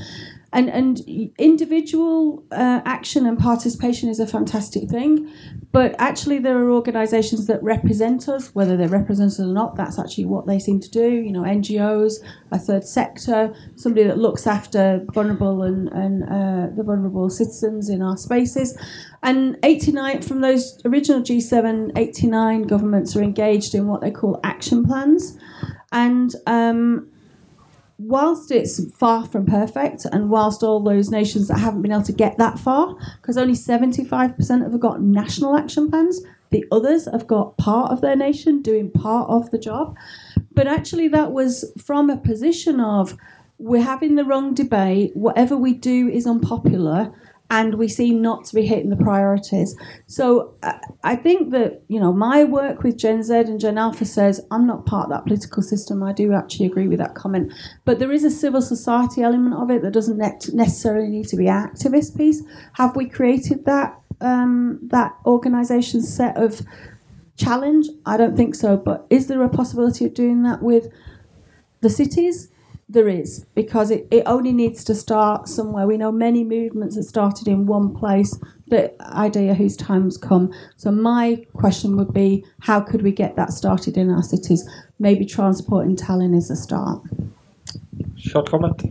Speaker 3: And, and individual uh, action and participation is a fantastic thing, but actually there are organisations that represent us, whether they're represented or not. That's actually what they seem to do. You know, NGOs, a third sector, somebody that looks after vulnerable and, and uh, the vulnerable citizens in our spaces. And 89 from those original G7, 89 governments are engaged in what they call action plans, and um, whilst it's far from perfect, and whilst all those nations that haven't been able to get that far, because only 75% have got national action plans, the others have got part of their nation doing part of the job. But actually, that was from a position of we're having the wrong debate, whatever we do is unpopular. And we seem not to be hitting the priorities. So I- I think that you know my work with Gen Z and Gen Alpha says I'm not part of that political system. I do actually agree with that comment, but there is a civil society element of it that doesn't ne- necessarily need to be activist piece. Have we created that um, that organisation set of challenge? I don't think so. But is there a possibility of doing that with the cities? There is, because it, it only needs to start somewhere. We know many movements that started in one place. The idea whose time's come. So my question would be, how could we get that started in our cities? Maybe transport in Tallinn is a start.
Speaker 2: Short comment.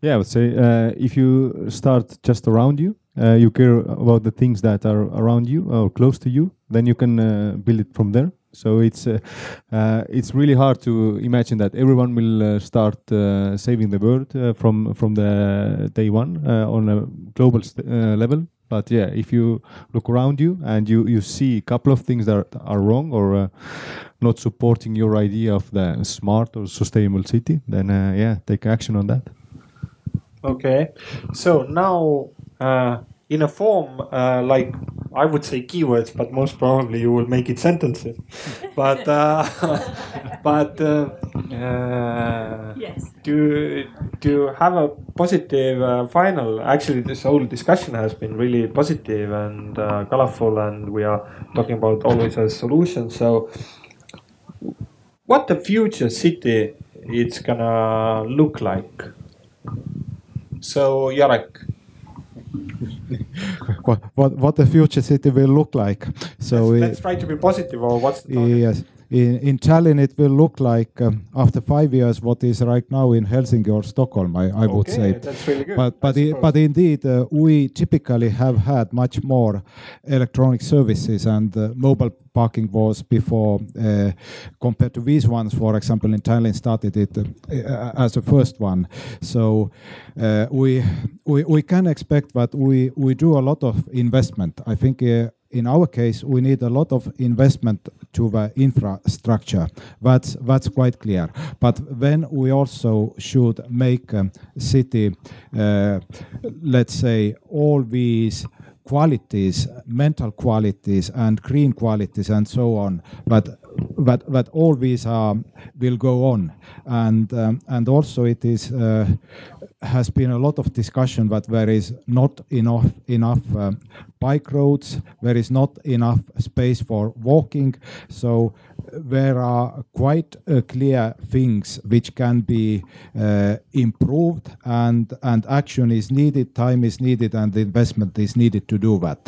Speaker 1: Yeah, I would say uh, if you start just around you, uh, you care about the things that are around you or close to you, then you can uh, build it from there. So it's uh, uh, it's really hard to imagine that everyone will uh, start uh, saving the world uh, from from the day one uh, on a global level. But yeah, if you look around you and you, you see a couple of things that are wrong or not supporting your idea of the smart or sustainable city, then yeah, take action on that.
Speaker 2: Okay, so now in a form uh, like I would say keywords, but most probably you will make it sentences. but uh, but uh, uh,
Speaker 3: Yes.
Speaker 2: to to have a positive uh, final. Actually, this whole discussion has been really positive and uh, colorful, and we are talking about always a solution. So, what the future city it's gonna look like? So, Jarek,
Speaker 4: what, what what the future city will look like. So
Speaker 2: let's, let's try to be positive. Or what's?
Speaker 4: Yes. In, in Tallinn, it will look like um, after five years what is right now in Helsinki or Stockholm. I, I would say,
Speaker 2: that's really good,
Speaker 4: but but i- but indeed, uh, we typically have had much more electronic services, and uh, mobile parking was before uh, compared to these ones. For example, in Tallinn, started it uh, as the first one. So uh, we, we we can expect that we we do a lot of investment. I think. In our case, we need a lot of investment to the infrastructure. That's that's quite clear. But then we also should make um, city, uh, let's say, all these qualities, mental qualities and green qualities and so on. But that that all these are will go on, and um, and also it is. Uh, has been a lot of discussion that there is not enough enough um, bike roads, there is not enough space for walking. So there are quite uh, clear things which can be uh, improved, and action is needed, time is needed, and investment is needed to do that.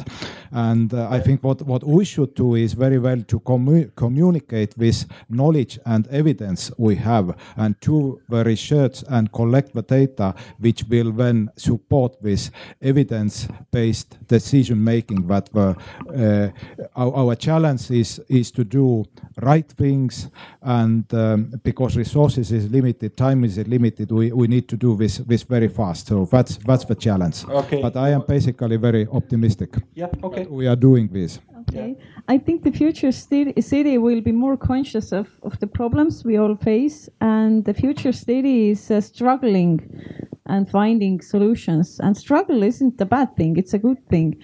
Speaker 4: And uh, I think what what we should do is very well to commu- communicate this knowledge and evidence we have, and to the research and collect the data which will then support this evidence-based decision making. That the, uh, our, challenge is to do right things, and um, because resources is limited, time is limited, we, we need to do this this very fast. So that's that's the challenge.
Speaker 2: Okay.
Speaker 4: But I am basically very optimistic.
Speaker 2: Yeah. Okay.
Speaker 4: We are doing this.
Speaker 5: Okay. I think the future city will be more conscious of, of the problems we all face, and the future city is uh, struggling and finding solutions. And struggle isn't a bad thing; it's a good thing.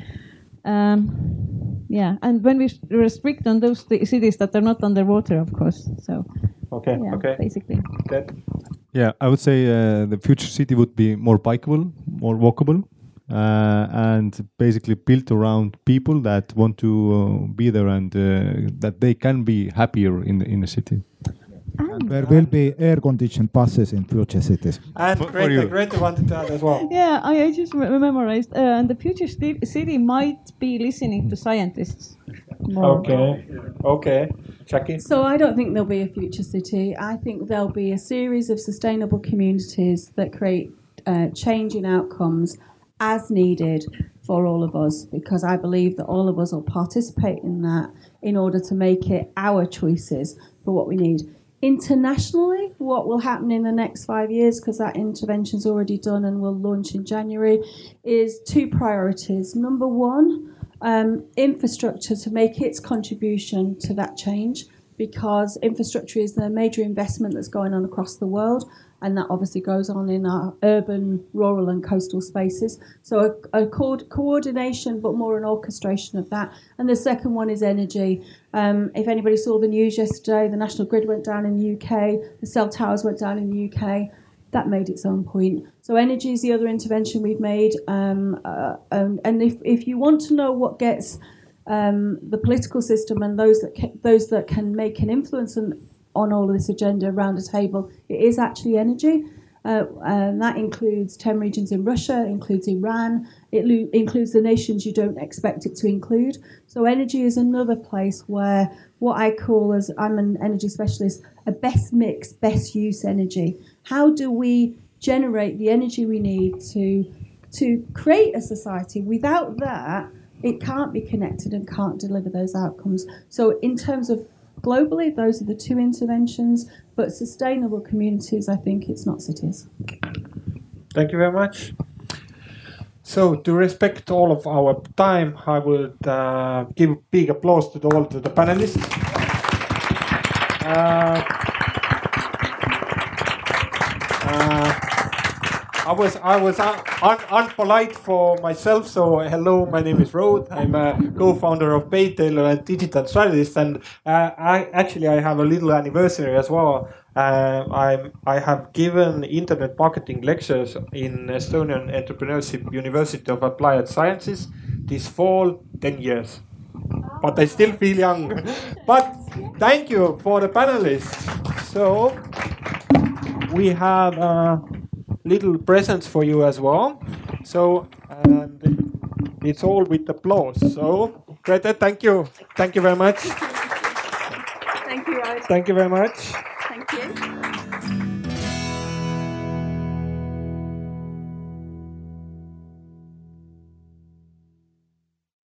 Speaker 5: Um, yeah, and when we restrict on those cities that are not underwater, of course. So
Speaker 2: Okay.
Speaker 5: yeah,
Speaker 2: Okay.
Speaker 5: basically.
Speaker 2: Good.
Speaker 1: Yeah, I would say uh, the future city would be more bikeable, more walkable, uh, and basically built around people that want to uh, be there and uh, that they can be happier in the, in the city.
Speaker 4: And there will be air-conditioned buses in future cities.
Speaker 2: And
Speaker 1: For- for
Speaker 2: Grete,
Speaker 1: you.
Speaker 2: Grete wanted to add as well.
Speaker 5: Yeah, I, I just me- memorized. Uh, and the future sti- city might be listening to scientists. More.
Speaker 2: Okay. Okay. Jacqui.
Speaker 3: So I don't think there'll be a future city. I think there'll be a series of sustainable communities that create uh, change in outcomes as needed for all of us, because I believe that all of us will participate in that in order to make it our choices for what we need. Internationally, what will happen in the next five years, because that intervention is already done and will launch in January, is two priorities. Number one, um, infrastructure to make its contribution to that change because infrastructure is the major investment that's going on across the world and that obviously goes on in our urban, rural and coastal spaces. So a, a co- coordination but more an orchestration of that. And the second one is energy. Um, if anybody saw the news yesterday, the National Grid went down in the UK, the cell towers went down in the UK that made its own point. So energy is the other intervention we've made. Um, uh, um, and if, if you want to know what gets um, the political system and those that ca- those that can make an influence on, on all of this agenda around a table, it is actually energy. Uh, and that includes 10 regions in Russia, includes Iran, it lo- includes the nations you don't expect it to include. So, energy is another place where what I call, as I'm an energy specialist, a best mix, best use energy. How do we generate the energy we need to, to create a society? Without that, it can't be connected and can't deliver those outcomes. So, in terms of globally, those are the two interventions. But sustainable communities, I think it's not cities.
Speaker 2: Thank you very much. So, to respect all of our time, I would uh, give big applause to all to the panelists. Uh, I was I was un, un, unpolite for myself. So hello, my name is Rode. I'm a co-founder of Paytailor and digital strategist, and uh, I actually I have a little anniversary as well. Uh, I'm I have given internet marketing lectures in Estonian Entrepreneurship University of Applied Sciences this fall, ten years. But I still feel young. but thank you for the panelists. So we have. Uh, little presents for you as well. So, and it's all with applause. So, Grete, thank you. Thank you very much.
Speaker 3: Thank you.
Speaker 2: Thank you very much.